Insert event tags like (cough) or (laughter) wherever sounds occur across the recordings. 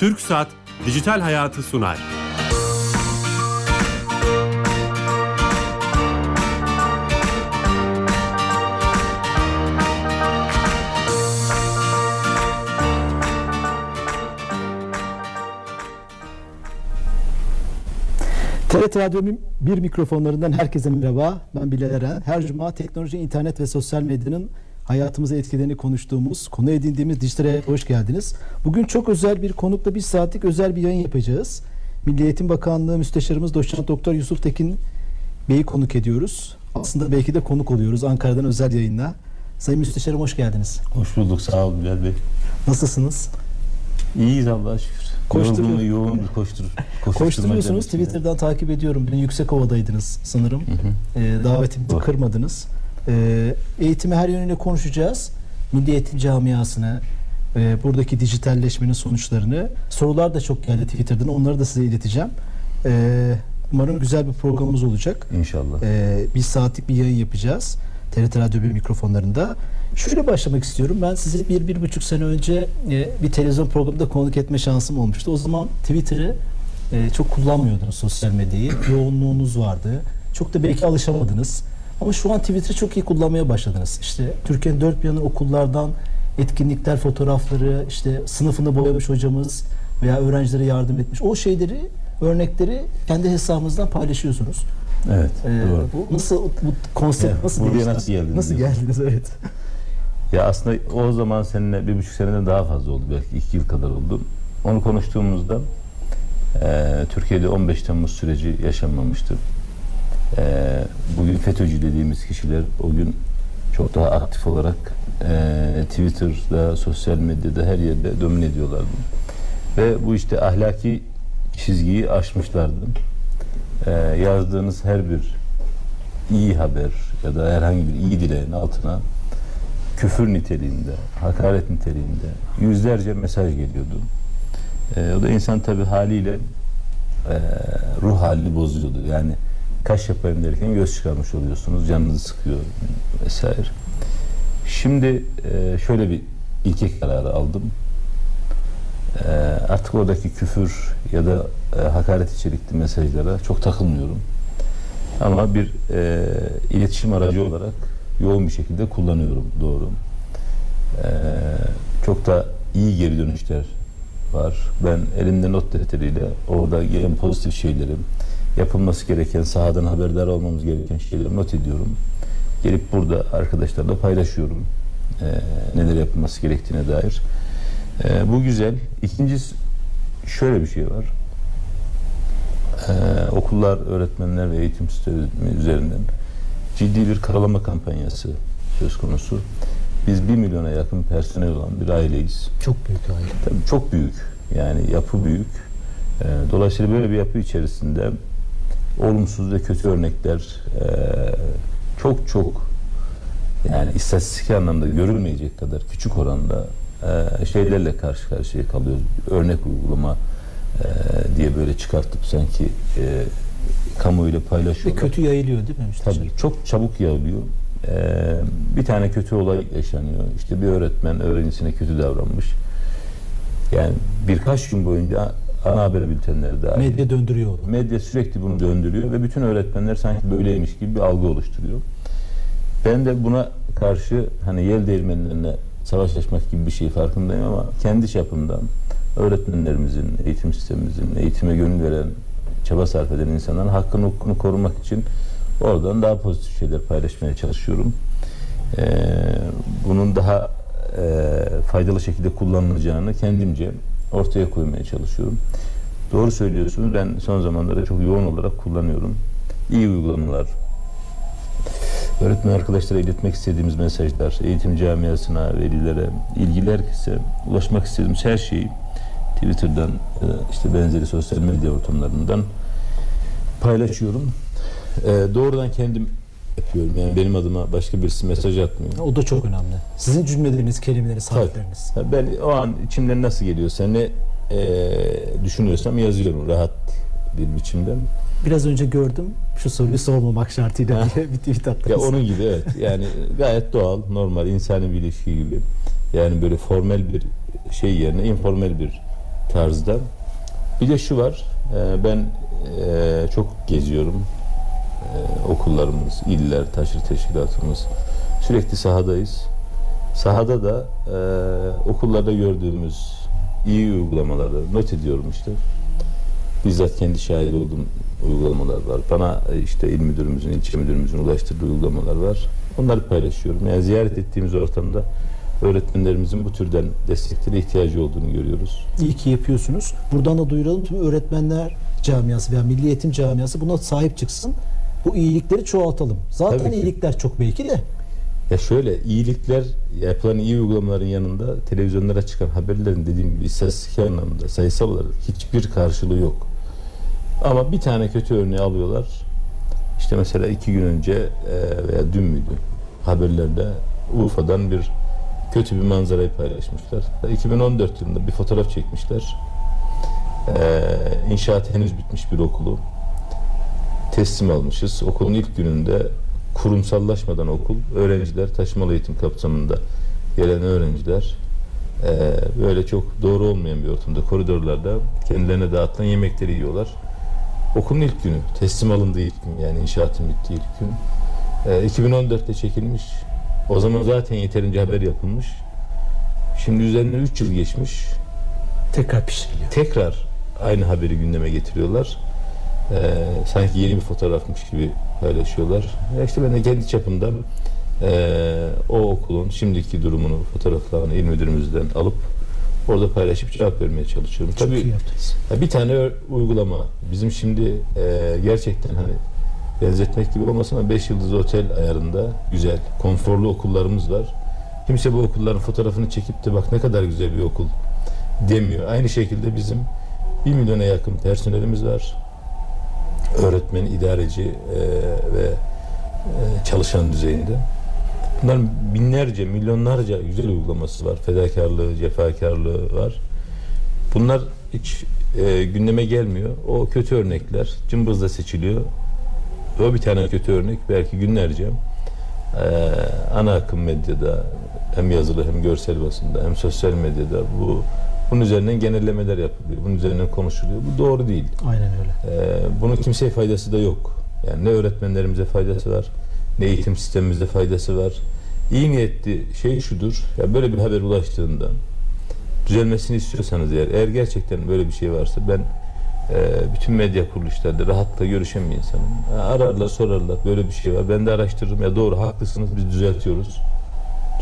Türk Saat Dijital Hayatı sunar. TRT Radyo bir mikrofonlarından herkese merhaba. Ben Bilal Eren. Her cuma teknoloji, internet ve sosyal medyanın hayatımıza etkilerini konuştuğumuz, konu edindiğimiz dijitale hoş geldiniz. Bugün çok özel bir konukla bir saatlik özel bir yayın yapacağız. Milli Eğitim Bakanlığı Müsteşarımız Doçent Doktor Yusuf Tekin Bey'i konuk ediyoruz. Aslında belki de konuk oluyoruz Ankara'dan özel yayınla. Sayın Müsteşarım hoş geldiniz. Hoş bulduk sağ ol Bilal Bey. Nasılsınız? İyiyiz Allah'a şükür. Koşturuyor. Yoğun bir koştur, Koşturuyorsunuz. Twitter'dan takip ediyorum. Dün Yüksekova'daydınız sanırım. Ee, davetimizi Doğru. kırmadınız. Ee, eğitimi her yönüyle konuşacağız. Milli Eğitim Camiası'nı, e, buradaki dijitalleşmenin sonuçlarını. Sorular da çok geldi Twitter'dan. Onları da size ileteceğim. Ee, umarım güzel bir programımız olacak. İnşallah. Ee, bir saatlik bir yayın yapacağız. TRT Radyo 1 mikrofonlarında. Şöyle başlamak istiyorum. Ben sizi bir, bir buçuk sene önce e, bir televizyon programında konuk etme şansım olmuştu. O zaman Twitter'ı e, çok kullanmıyordunuz sosyal medyayı. Yoğunluğunuz vardı. Çok da belki alışamadınız. Ama şu an Twitter'ı çok iyi kullanmaya başladınız. İşte Türkiye'nin dört bir yanı okullardan etkinlikler, fotoğrafları, işte sınıfını boyamış hocamız veya öğrencilere yardım etmiş. O şeyleri, örnekleri kendi hesabınızdan paylaşıyorsunuz. Evet Ee, doğru. bu nasıl bu konsept Evet, nasıl değişti? nasıl geldiniz Nasıl geldiniz (laughs) evet. Ya aslında o zaman seninle bir buçuk seneden daha fazla oldu. Belki iki yıl kadar oldu. Onu konuştuğumuzda e, Türkiye'de 15 Temmuz süreci yaşanmamıştı. E, bugün FETÖ'cü dediğimiz kişiler o gün çok daha aktif olarak e, Twitter'da, sosyal medyada her yerde domine ediyorlardı. Ve bu işte ahlaki çizgiyi aşmışlardı. E, yazdığınız her bir iyi haber ya da herhangi bir iyi dileğin altına küfür niteliğinde, hakaret niteliğinde yüzlerce mesaj geliyordu. E, o da insan tabi haliyle e, ruh halini bozuyordu. Yani kaş yapayım derken göz çıkarmış oluyorsunuz, canınızı sıkıyor vesaire. Şimdi e, şöyle bir ilke kararı aldım. E, artık oradaki küfür ya da e, hakaret içerikli mesajlara çok takılmıyorum. Ama bir iletişim aracı olarak yoğun bir şekilde kullanıyorum doğru. E, çok da iyi geri dönüşler var. Ben elimde not defteriyle orada gelen pozitif şeyleri, yapılması gereken, sahadan haberdar olmamız gereken şeyleri not ediyorum. Gelip burada arkadaşlarla paylaşıyorum. E, neler yapılması gerektiğine dair. E, bu güzel. İkincisi şöyle bir şey var. Ee, okullar, öğretmenler ve eğitim sistemi üzerinden ciddi bir karalama kampanyası söz konusu. Biz bir milyona yakın personel olan bir aileyiz. Çok büyük aile. Tabii çok büyük. Yani yapı büyük. Ee, dolayısıyla böyle bir yapı içerisinde olumsuz ve kötü örnekler e, çok çok yani istatistik anlamda görülmeyecek kadar küçük oranda e, şeylerle karşı karşıya kalıyoruz. Örnek uygulama e, diye böyle çıkartıp sanki e, kamuoyuyla Ve paylaşıyorlar. kötü yayılıyor değil mi müsteşar? Tabii çok çabuk yayılıyor. Ee, bir tane kötü olay yaşanıyor. İşte bir öğretmen öğrencisine kötü davranmış. Yani birkaç gün boyunca ana haber bültenleri dahil. Medya döndürüyor onu. Medya sürekli bunu döndürüyor ve bütün öğretmenler sanki böyleymiş gibi bir algı oluşturuyor. Ben de buna karşı hani yel değirmenlerine savaş açmak gibi bir şey farkındayım ama kendi çapımdan öğretmenlerimizin, eğitim sistemimizin, eğitime gönül veren, çaba sarf eden insanların hakkını hukukunu korumak için oradan daha pozitif şeyler paylaşmaya çalışıyorum. Ee, bunun daha e, faydalı şekilde kullanılacağını kendimce ortaya koymaya çalışıyorum. Doğru söylüyorsunuz. Ben son zamanlarda çok yoğun olarak kullanıyorum. İyi uygulamalar, öğretmen arkadaşlara iletmek istediğimiz mesajlar, eğitim camiasına, velilere, ilgili herkese ulaşmak istediğimiz her şeyi Twitter'dan, e, işte benzeri sosyal medya ortamlarından paylaşıyorum. E, doğrudan kendim yapıyorum. Yani benim adıma başka birisi mesaj atmıyor. O da çok önemli. Sizin cümleleriniz, kelimeleriniz, Tabii. harfleriniz. Ben o an içimden nasıl geliyorsa ne e, düşünüyorsam yazıyorum rahat bir biçimde. Biraz önce gördüm şu soruyu sormamak şartıyla diye bir tweet Ya onun gibi evet. Yani gayet doğal, normal, insani bir ilişki gibi. Yani böyle formel bir şey yerine informel bir tarzda. Bir de şu var, e, ben e, çok geziyorum. E, okullarımız, iller, taşır teşkilatımız. Sürekli sahadayız. Sahada da e, okullarda gördüğümüz iyi uygulamaları not ediyorum işte. Bizzat kendi şahit olduğum uygulamalar var. Bana e, işte il müdürümüzün, ilçe müdürümüzün ulaştırdığı uygulamalar var. Onları paylaşıyorum. Yani ziyaret ettiğimiz ortamda öğretmenlerimizin bu türden desteklere ihtiyacı olduğunu görüyoruz. İyi ki yapıyorsunuz. Buradan da duyuralım tüm öğretmenler camiası veya milli eğitim camiası buna sahip çıksın. Bu iyilikleri çoğaltalım. Zaten iyilikler çok belki de. Ya şöyle iyilikler yapılan iyi uygulamaların yanında televizyonlara çıkan haberlerin dediğim gibi istatistik anlamda sayısal olarak hiçbir karşılığı yok. Ama bir tane kötü örneği alıyorlar. İşte mesela iki gün önce e, veya dün müydü haberlerde Urfa'dan bir kötü bir manzarayı paylaşmışlar. 2014 yılında bir fotoğraf çekmişler. E, inşaat henüz bitmiş bir okulu teslim almışız. Okulun ilk gününde kurumsallaşmadan okul, öğrenciler taşımalı eğitim kapsamında gelen öğrenciler eee, böyle çok doğru olmayan bir ortamda koridorlarda kendilerine dağıtılan yemekleri yiyorlar. Okulun ilk günü, teslim alındığı ilk gün yani inşaatın bittiği ilk gün. Eee, 2014'te çekilmiş. O zaman zaten yeterince haber yapılmış. Şimdi üzerinden 3 yıl geçmiş. Tekrar pişiriliyor. Tekrar aynı haberi gündeme getiriyorlar. Ee, sanki yeni bir fotoğrafmış gibi paylaşıyorlar. Ya işte ben de kendi çapımda ee, o okulun şimdiki durumunu, fotoğraflarını il müdürümüzden alıp orada paylaşıp cevap vermeye çalışıyorum. Çok Tabii ya bir tane uygulama. Bizim şimdi e, gerçekten hani benzetmek gibi olmasın ama 5 yıldız otel ayarında güzel, konforlu okullarımız var. Kimse bu okulların fotoğrafını çekip de bak ne kadar güzel bir okul demiyor. Aynı şekilde bizim 1 milyona yakın personelimiz var. Öğretmen, idareci e, ve e, çalışan düzeyinde. Bunların binlerce, milyonlarca güzel uygulaması var. Fedakarlığı, cefakarlığı var. Bunlar hiç e, gündeme gelmiyor. O kötü örnekler cımbızla seçiliyor. O bir tane kötü örnek belki günlerce e, ana akım medyada hem yazılı hem görsel basında hem sosyal medyada bu bunun üzerinden genellemeler yapılıyor. Bunun üzerinden konuşuluyor. Bu doğru değil. Aynen öyle. Ee, bunun kimseye faydası da yok. Yani ne öğretmenlerimize faydası var, ne eğitim sistemimize faydası var. İyi niyetli şey şudur, ya böyle bir haber ulaştığında düzelmesini istiyorsanız eğer, eğer gerçekten böyle bir şey varsa ben e, bütün medya kuruluşlarında rahatla görüşen bir insanım. Ararlar, sorarlar, böyle bir şey var. Ben de araştırırım. Ya doğru, haklısınız, biz düzeltiyoruz.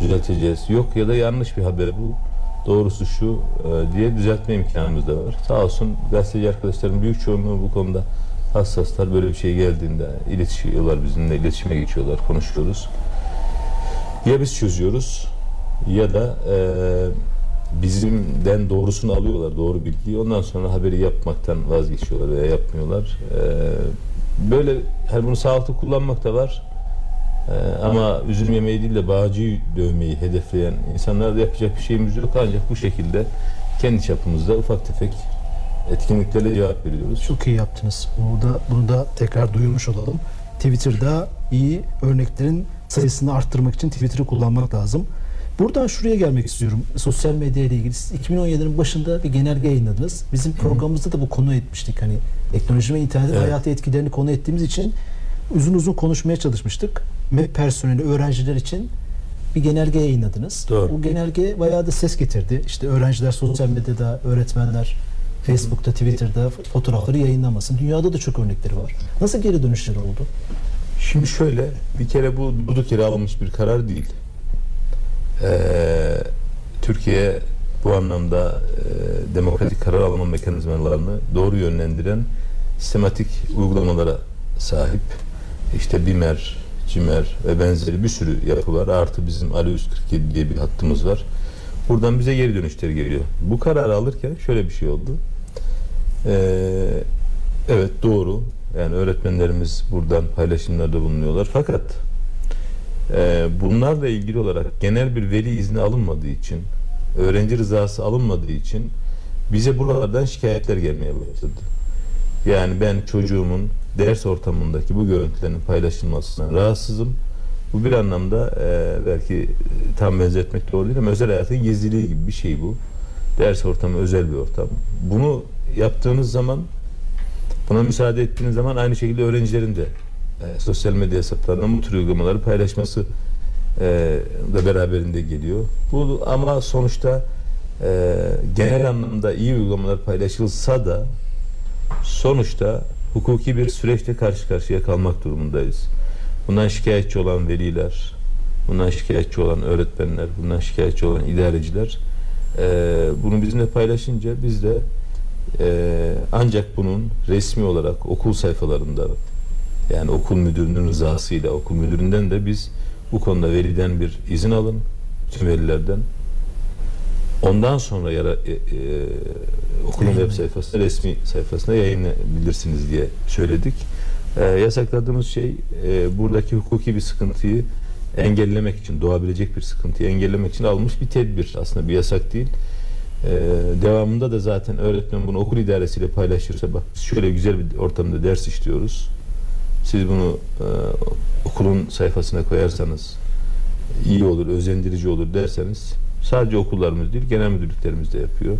Düzelteceğiz. Yok ya da yanlış bir haber bu. Doğrusu şu e, diye düzeltme imkanımız da var. Sağ olsun gazeteci arkadaşlarım büyük çoğunluğu bu konuda hassaslar. Böyle bir şey geldiğinde iletişiyorlar bizimle, iletişime geçiyorlar, konuşuyoruz. Ya biz çözüyoruz ya da e, bizimden doğrusunu alıyorlar, doğru bilgiyi. Ondan sonra haberi yapmaktan vazgeçiyorlar veya yapmıyorlar. E, böyle hani bunu sağlıklı kullanmak da var. Ee, ama üzüm yemeği değil de bağcıyı dövmeyi hedefleyen insanlarda yapacak bir şeyimiz yok. Ancak bu şekilde kendi çapımızda ufak tefek etkinliklerle cevap veriyoruz. Çok iyi yaptınız. Bunu da, bunu da tekrar duyurmuş olalım. Twitter'da iyi örneklerin sayısını arttırmak için Twitter'ı kullanmak lazım. Buradan şuraya gelmek istiyorum. Sosyal medya ile ilgili. Siz 2017'nin başında bir genelge yayınladınız. Bizim programımızda da bu konu etmiştik. Hani teknoloji ve internetin Evet. hayata etkilerini konu ettiğimiz için uzun uzun konuşmaya çalışmıştık. MEP personeli, öğrenciler için bir genelge yayınladınız. Doğru. Bu genelge bayağı da ses getirdi. İşte öğrenciler sosyal medyada, öğretmenler Facebook'ta, Twitter'da fotoğrafları yayınlamasın. Dünyada da çok örnekleri var. Nasıl geri dönüşler oldu? Şimdi şöyle bir kere bu durduk yere alınmış bir karar değil. Ee, Türkiye bu anlamda e, demokratik karar alma mekanizmalarını doğru yönlendiren sistematik uygulamalara sahip. İşte BİMER, CİMER ve benzeri bir sürü yapı var. Artı bizim Ali 147 diye bir hattımız var. Buradan bize geri dönüşler geliyor. Bu kararı alırken şöyle bir şey oldu. Ee, evet doğru. Yani öğretmenlerimiz buradan paylaşımlarda bulunuyorlar. Fakat e, bunlarla ilgili olarak genel bir veli izni alınmadığı için, öğrenci rızası alınmadığı için bize buralardan şikayetler gelmeye başladı. Yani ben çocuğumun ders ortamındaki bu görüntülerin paylaşılmasına rahatsızım. Bu bir anlamda e, belki tam benzetmek doğru değil ama özel hayatın gizliliği gibi bir şey bu. Ders ortamı özel bir ortam. Bunu yaptığınız zaman buna müsaade ettiğiniz zaman aynı şekilde öğrencilerin de e, sosyal medya hesaplarından bu tür uygulamaları paylaşması e, da beraberinde geliyor. Bu ama sonuçta e, genel anlamda iyi uygulamalar paylaşılsa da sonuçta hukuki bir süreçte karşı karşıya kalmak durumundayız. Bundan şikayetçi olan veliler, bundan şikayetçi olan öğretmenler, bundan şikayetçi olan idareciler e, bunu bizimle paylaşınca biz de e, ancak bunun resmi olarak okul sayfalarında yani okul müdürünün rızasıyla okul müdüründen de biz bu konuda veliden bir izin alın tüm velilerden. Ondan sonra yara, e, e, okulun web sayfasında resmi sayfasında yayınlayabilirsiniz diye söyledik. E, yasakladığımız şey e, buradaki hukuki bir sıkıntıyı engellemek için doğabilecek bir sıkıntıyı engellemek için almış bir tedbir aslında bir yasak değil. E, devamında da zaten öğretmen bunu okul idaresiyle paylaşırsa bak biz şöyle güzel bir ortamda ders işliyoruz. Siz bunu e, okulun sayfasına koyarsanız iyi olur, özendirici olur derseniz sadece okullarımız değil genel müdürlüklerimiz de yapıyor.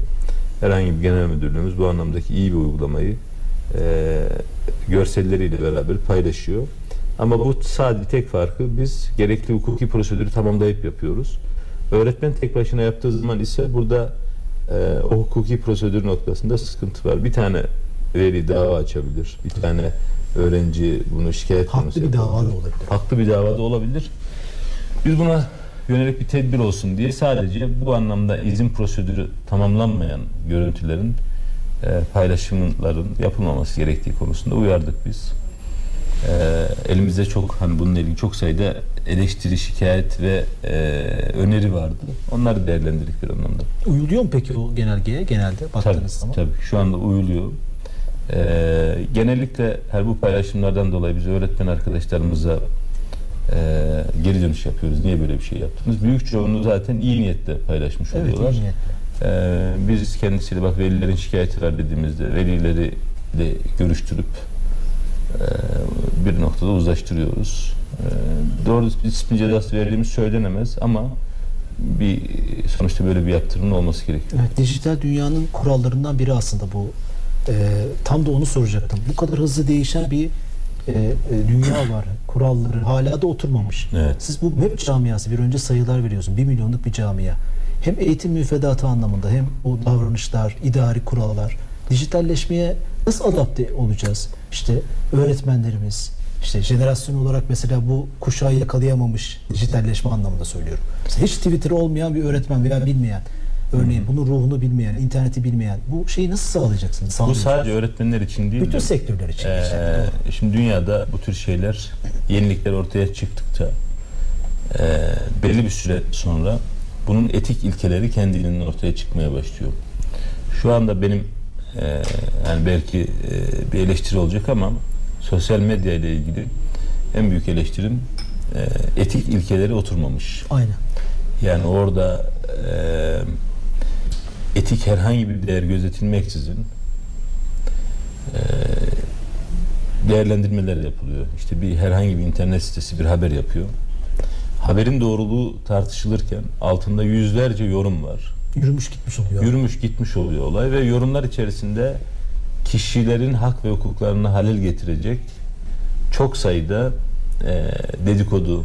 Herhangi bir genel müdürlüğümüz bu anlamdaki iyi bir uygulamayı e, görselleriyle beraber paylaşıyor. Ama bu sadece tek farkı biz gerekli hukuki prosedürü tamamlayıp yapıyoruz. Öğretmen tek başına yaptığı zaman ise burada e, o hukuki prosedür noktasında sıkıntı var. Bir tane veli dava açabilir. Bir tane öğrenci bunu şikayet Haklı bir dava da olabilir. Haklı bir dava da olabilir. Biz buna yönelik bir tedbir olsun diye sadece bu anlamda izin prosedürü tamamlanmayan görüntülerin e, paylaşımların yapılmaması gerektiği konusunda uyardık biz. E, elimizde çok hani bununla ilgili çok sayıda eleştiri, şikayet ve e, öneri vardı. Onları değerlendirdik bir anlamda. Uyuluyor mu peki o genelgeye genelde baktığınız Tabii, zaman? tabii şu anda uyuluyor. Ee, genellikle her bu paylaşımlardan dolayı biz öğretmen arkadaşlarımıza e, geri dönüş yapıyoruz. Niye böyle bir şey yaptınız? Büyük çoğunluğu zaten iyi niyetle paylaşmış Evet, oluyorlar. iyi niyetle. Ee, biz kendisiyle bak velilerin şikayeti var dediğimizde velileri de görüştürüp e, bir noktada uzlaştırıyoruz. E, doğru disiplin cezası verildiğimiz söylenemez ama bir sonuçta böyle bir yaptırımın olması gerekiyor. Evet, dijital dünyanın kurallarından biri aslında bu. Ee, tam da onu soracaktım. Bu kadar hızlı değişen bir e, e, dünya var. Kuralları hala da oturmamış. Evet. Siz bu web camiası bir önce sayılar veriyorsun. Bir milyonluk bir camia. Hem eğitim müfredatı anlamında hem o davranışlar, idari kurallar, dijitalleşmeye nasıl adapte olacağız? İşte öğretmenlerimiz, işte jenerasyon olarak mesela bu kuşağı yakalayamamış dijitalleşme anlamında söylüyorum. Mesela hiç Twitter olmayan bir öğretmen veya bilmeyen, örneğin bunun ruhunu bilmeyen, interneti bilmeyen bu şeyi nasıl sağlayacaksınız? Bu sadece öğretmenler için değil bütün de, sektörler için. Ee. Doğru. şimdi dünyada bu tür şeyler, yenilikler ortaya çıktıkça e, belli bir süre sonra bunun etik ilkeleri kendiliğinden ortaya çıkmaya başlıyor. Şu anda benim e, yani belki e, bir eleştiri olacak ama sosyal medya ile ilgili en büyük eleştirim e, etik ilkeleri oturmamış. Aynen. Yani orada e, etik herhangi bir değer gözetilmeksizin değerlendirmeler yapılıyor. İşte bir herhangi bir internet sitesi bir haber yapıyor. Haberin doğruluğu tartışılırken altında yüzlerce yorum var. Yürümüş gitmiş oluyor. Yürümüş gitmiş oluyor olay ve yorumlar içerisinde kişilerin hak ve hukuklarını halel getirecek çok sayıda e, dedikodu,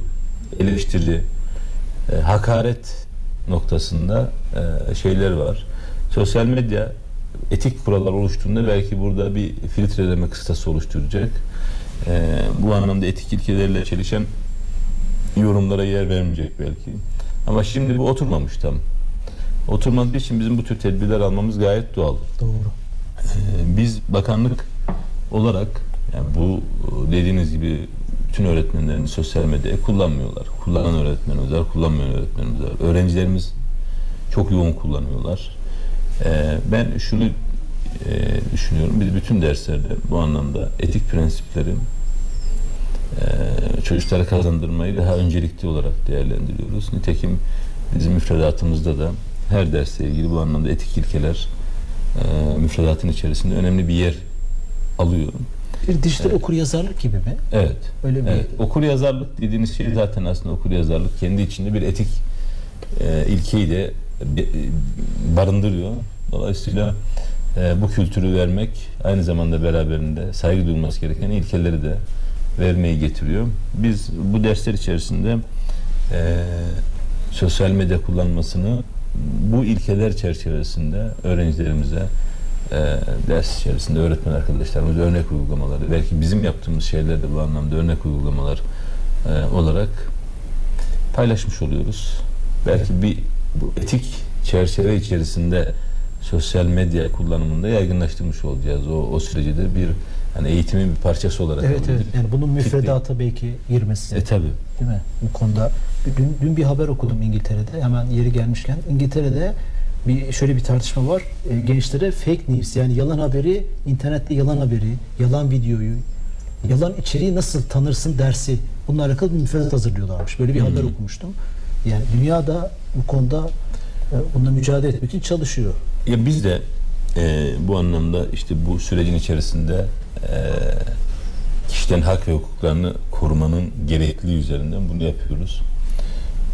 eleştiri, e, hakaret noktasında e, şeyler var. Sosyal medya etik kurallar oluştuğunda belki burada bir filtreleme kıstası oluşturacak. E, bu anlamda etik ilkelerle çelişen yorumlara yer vermeyecek belki. Ama şimdi bu oturmamış tam. Oturmadığı için bizim bu tür tedbirler almamız gayet doğal. Doğru. Ee, Biz bakanlık olarak yani bu dediğiniz gibi bütün öğretmenlerin sosyal medyayı kullanmıyorlar. Kullanan öğretmenimiz var, kullanmayan öğretmenimiz var. Öğrencilerimiz çok yoğun kullanıyorlar. Ee, Ben şunu e, düşünüyorum. Biz bütün derslerde bu anlamda etik prensipleri e, çocuklara kazandırmayı daha öncelikli olarak değerlendiriyoruz. Nitekim bizim müfredatımızda da her dersle ilgili bu anlamda etik ilkeler e, müfredatın içerisinde önemli bir yer alıyor. Bir dijital okur yazarlık gibi mi? Evet. Öyle bir Evet. Okur yazarlık dediğiniz şey zaten aslında okur yazarlık kendi içinde bir etik e, ilkeyi de barındırıyor. Dolayısıyla e, bu kültürü vermek aynı zamanda beraberinde saygı duyulması gereken ilkeleri de vermeyi getiriyor. Biz bu dersler içerisinde e, sosyal medya kullanmasını bu ilkeler çerçevesinde öğrencilerimize e, ders içerisinde öğretmen arkadaşlarımız örnek uygulamaları belki bizim yaptığımız şeyler de bu anlamda örnek uygulamalar e, olarak paylaşmış oluyoruz. Belki bir bu etik çerçeve içerisinde sosyal medya kullanımında yaygınlaştırmış olacağız. O, o süreci de bir hani eğitimin bir parçası olarak Evet evet. Yani bunun müfredata belki girmesi. E tabi. Değil mi? Bu konuda dün, dün bir haber okudum İngiltere'de. Hemen yeri gelmişken İngiltere'de bir şöyle bir tartışma var. E, gençlere fake news yani yalan haberi, internette yalan haberi, yalan videoyu, yalan içeriği nasıl tanırsın dersi. Bununla alakalı bir müfredat hazırlıyorlarmış. Böyle bir Hmm. haber okumuştum. Yani dünyada bu konuda e, bununla mücadele etmek için çalışıyor. Ya biz de e, bu anlamda işte bu sürecin içerisinde e, kişilerin hak ve hukuklarını korumanın gerekliliği üzerinden bunu yapıyoruz.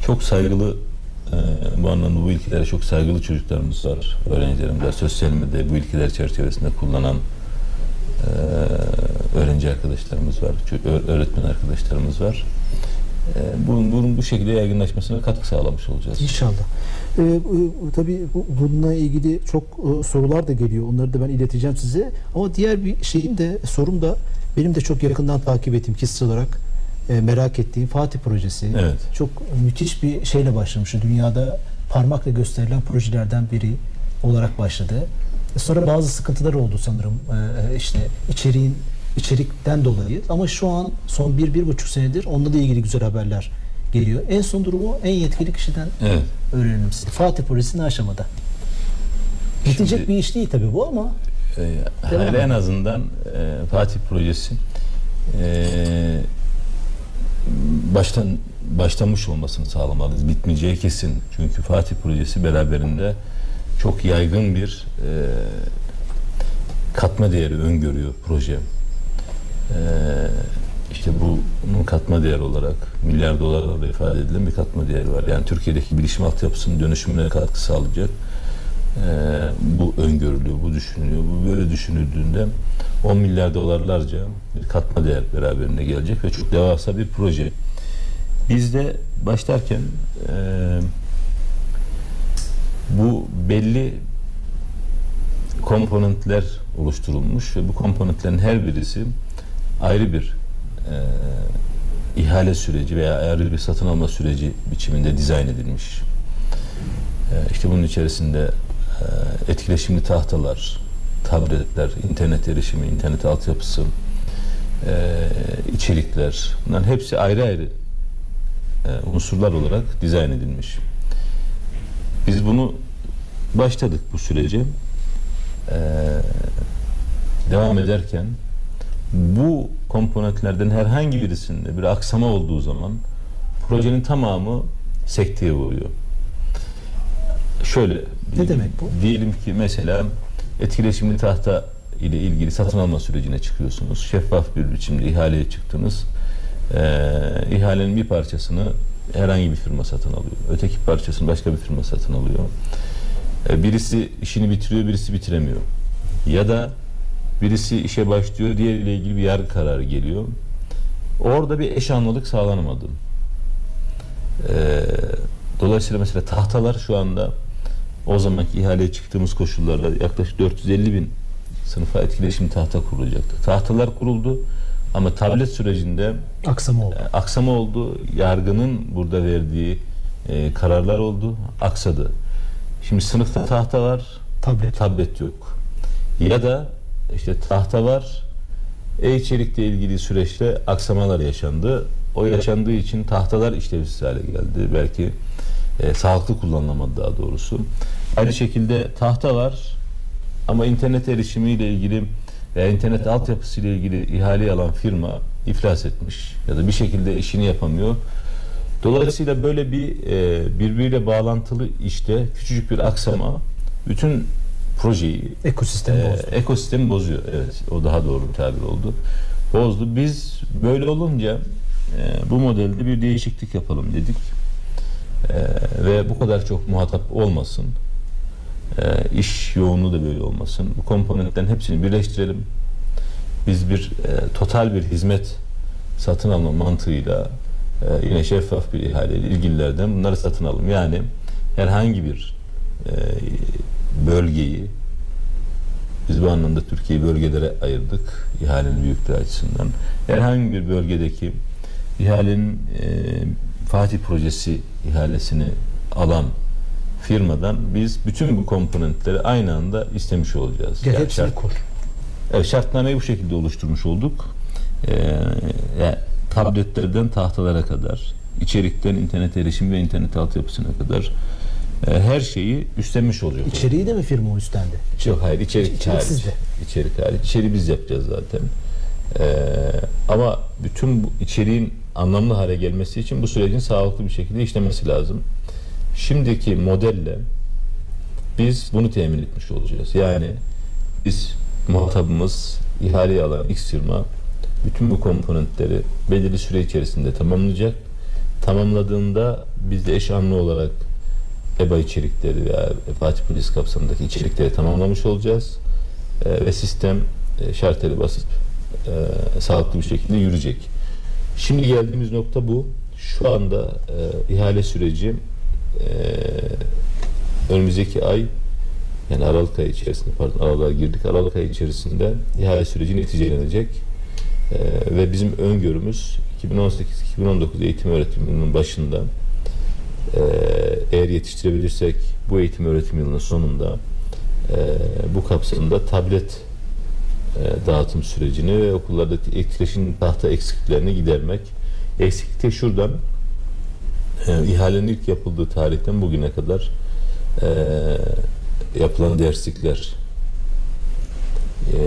Çok saygılı e, bu anlamda bu ilkelere çok saygılı çocuklarımız var, öğrencilerimiz var. Sosyal medyayı bu ilkeler çerçevesinde kullanan e, öğrenci arkadaşlarımız var, öğretmen arkadaşlarımız var. E, bunun, bunun bu şekilde yaygınlaşmasına katkı sağlamış olacağız. İnşallah. Ee, e, tabii bu, bununla ilgili çok e, sorular da geliyor. Onları da ben ileteceğim size. Ama diğer bir şeyim de sorum da benim de çok yakından takip ettiğim kişisel olarak e, merak ettiğim Fatih projesi. Evet. Çok müthiş bir şeyle başlamıştı. Dünyada parmakla gösterilen projelerden biri olarak başladı. Sonra bazı sıkıntılar oldu sanırım. Ee, işte içeriğin içerikten dolayı. Ama şu an son bir, bir buçuk senedir onunla da ilgili güzel haberler geliyor. En son durumu en yetkili kişiden Evet. öğrenelim size. Fatih projesi ne aşamada? Bitecek bir iş değil tabii bu ama E, edelim. en azından e, Fatih projesi e, baştan başlamış olmasını sağlamalıyız. Bitmeyeceği kesin. Çünkü Fatih projesi beraberinde çok yaygın bir e, katma değeri öngörüyor proje. E, işte bunun katma değer olarak milyar dolarlarla ifade edilen bir katma değeri var. Yani Türkiye'deki bilişim altyapısının dönüşümüne katkı sağlayacak. Ee, bu öngörülüyor, bu düşünülüyor. Bu böyle düşünüldüğünde 10 milyar dolarlarca bir katma değer beraberinde gelecek ve çok devasa bir proje. Biz de başlarken e, bu belli komponentler oluşturulmuş ve bu komponentlerin her birisi ayrı bir e, ihale süreci veya ayrı bir satın alma süreci biçiminde dizayn edilmiş. E, işte bunun içerisinde e, etkileşimli tahtalar, tabletler, internet erişimi, internet altyapısı, e, içerikler, bunların hepsi ayrı ayrı e, unsurlar olarak dizayn edilmiş. Biz bunu başladık bu sürece. E, devam ederken bu komponentlerden herhangi birisinde bir aksama olduğu zaman projenin tamamı sekteye uğruyor. Şöyle Ne demek bu? Diyelim ki mesela etkileşimli tahta ile ilgili satın alma sürecine çıkıyorsunuz. Şeffaf bir biçimde ihaleye çıktınız. Ee, ihalenin bir parçasını herhangi bir firma satın alıyor. Öteki parçasını başka bir firma satın alıyor. Ee, birisi işini bitiriyor, birisi bitiremiyor. Ya da birisi işe başlıyor, diğeriyle ilgili bir yargı kararı geliyor. Orada bir eş anlılık sağlanamadı. Ee, dolayısıyla mesela tahtalar şu anda o zamanki ihaleye çıktığımız koşullarda yaklaşık 450 bin sınıfa etkileşim tahta kurulacaktı. Tahtalar kuruldu ama tablet sürecinde aksama oldu. e, aksama oldu. Yargının burada verdiği e, kararlar oldu. Aksadı. Şimdi sınıfta tahta var, Tablet. tablet yok. Ya da işte tahta var, e-içerikle ilgili süreçte aksamalar yaşandı. O yaşandığı için tahtalar işlevsiz hale geldi. Belki e, sağlıklı kullanılamadı daha doğrusu. Aynı şekilde tahta var ama internet erişimiyle ilgili veya internet altyapısıyla ilgili ihale alan firma iflas etmiş ya da bir şekilde işini yapamıyor. Dolayısıyla böyle bir e, birbiriyle bağlantılı işte küçücük bir aksama bütün projeyi Ekosistemi ee, bozdu. ekosistemi bozuyor. Evet, o daha doğru bir tabir oldu. Bozdu. Biz böyle olunca e, bu modelde bir değişiklik yapalım dedik. Ee, ve bu kadar çok muhatap olmasın. Ee, iş yoğunluğu da böyle olmasın. Bu komponentlerin hepsini birleştirelim. Biz bir e, total bir hizmet satın alma mantığıyla e, yine şeffaf bir ihaleyle ilgililerden bunları satın alalım. Yani herhangi bir e, bölgeyi biz bu anlamda Türkiye'yi bölgelere ayırdık ihalenin büyüklüğü açısından. Herhangi bir bölgedeki ihalenin e, Fatih projesi ihalesini alan firmadan biz bütün bu komponentleri aynı anda istemiş olacağız. Gel Yani hepsini şart- kur. Evet, şartnameyi bu şekilde oluşturmuş olduk. Ee, yani tabletlerden tahtalara kadar, içerikten internet erişim ve internet altyapısına kadar her şeyi üstlenmiş olacak. İçeriği de mi firma üstlendi? Yok hayır içerik, İçerik hariç. sizde. İçerik hariç. İçeriği biz yapacağız zaten. Ee, ama bütün bu içeriğin anlamlı hale gelmesi için bu sürecin sağlıklı bir şekilde işlemesi lazım. Şimdiki modelle biz bunu temin etmiş olacağız. Yani biz muhatabımız ihaleyi alan X firma bütün bu komponentleri belirli süre içerisinde tamamlayacak. Tamamladığında biz de eş anlı olarak EBA içerikleri veya Fatih Polis kapsamındaki içerikleri tamamlamış olacağız. Ee, ve sistem e, şarteli basıp e, sağlıklı bir şekilde yürüyecek. Şimdi geldiğimiz nokta bu. Şu anda e, ihale süreci e, önümüzdeki ay yani Aralık ayı içerisinde pardon Aralık'a girdik. Aralık ayı içerisinde ihale süreci neticelenecek. Ee, ve bizim öngörümüz 2018-2019 eğitim öğretim yılının başında e, eğer yetiştirebilirsek bu eğitim öğretim yılının sonunda e, bu kapsamda tablet e, dağıtım sürecini ve okullardaki etkileşim tahta eksikliklerini gidermek. Eksiklik şuradan e, ihalenin ilk yapıldığı tarihten bugüne kadar e, yapılan derslikler e,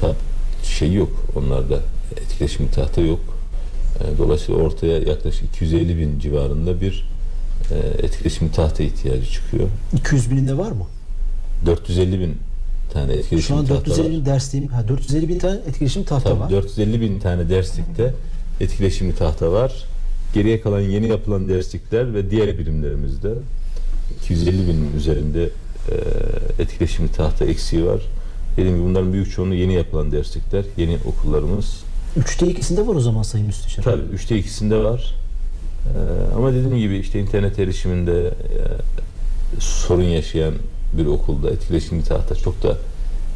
tab şey yok onlarda etkileşimli tahta yok. E, dolayısıyla ortaya yaklaşık 250 bin civarında bir etkileşimli tahta ihtiyacı çıkıyor. 200 bininde var mı? 450 bin tane Şu etkileşimli an tahta 450 var. bin dersliğim, ha 450 bin tane etkileşim tahta Tabii var. 450 bin tane derslikte etkileşimli tahta var. Geriye kalan yeni yapılan derslikler ve diğer birimlerimizde 250 binin üzerinde e, etkileşimli tahta eksiği var. Dediğim gibi bunların büyük çoğunluğu yeni yapılan derslikler, yeni okullarımız. Üçte ikisinde var o zaman Sayın Müsteşar. Tabii üçte ikisinde var. E, ama dediğim gibi işte internet erişiminde e, sorun yaşayan bir okulda etkileşimli tahta çok da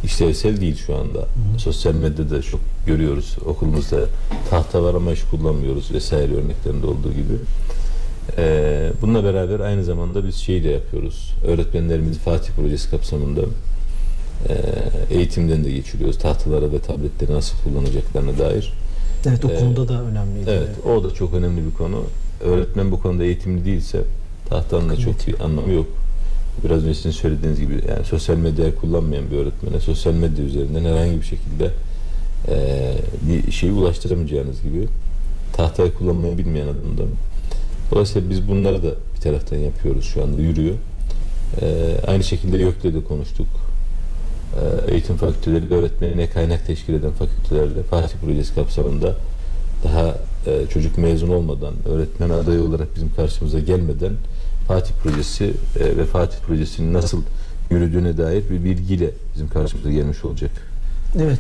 işlevsel değil şu anda. Sosyal medyada çok görüyoruz. Okulumuzda tahta var ama hiç kullanmıyoruz vesaire örneklerinde olduğu gibi. Ee, bununla beraber aynı zamanda biz şey de yapıyoruz. Öğretmenlerimizi Fatih Projesi kapsamında e, eğitimden de geçiriyoruz. Tahtalara ve tabletleri nasıl kullanacaklarına dair. Evet o Ee, konuda da önemli. Evet, o da çok önemli bir konu. Öğretmen bu konuda eğitimli değilse tahtanın da çok bir anlamı yok. Biraz önce sizin söylediğiniz gibi yani sosyal medyayı kullanmayan bir öğretmene sosyal medya üzerinden herhangi bir şekilde eee bir şeyi ulaştıramayacağınız gibi tahtayı kullanmayı bilmeyen adamdan. Dolayısıyla biz bunları da bir taraftan yapıyoruz şu anda yürüyor. Eee, aynı şekilde YÖK'le de konuştuk. Eee, eğitim fakülteleri öğretmenine kaynak teşkil eden fakültelerle Fatih Projesi kapsamında daha e, çocuk mezun olmadan, öğretmen adayı olarak bizim karşımıza gelmeden Fatih Projesi e, ve Fatih Projesi'nin nasıl yürüdüğüne dair bir bilgiyle bizim karşımıza gelmiş olacak. Evet.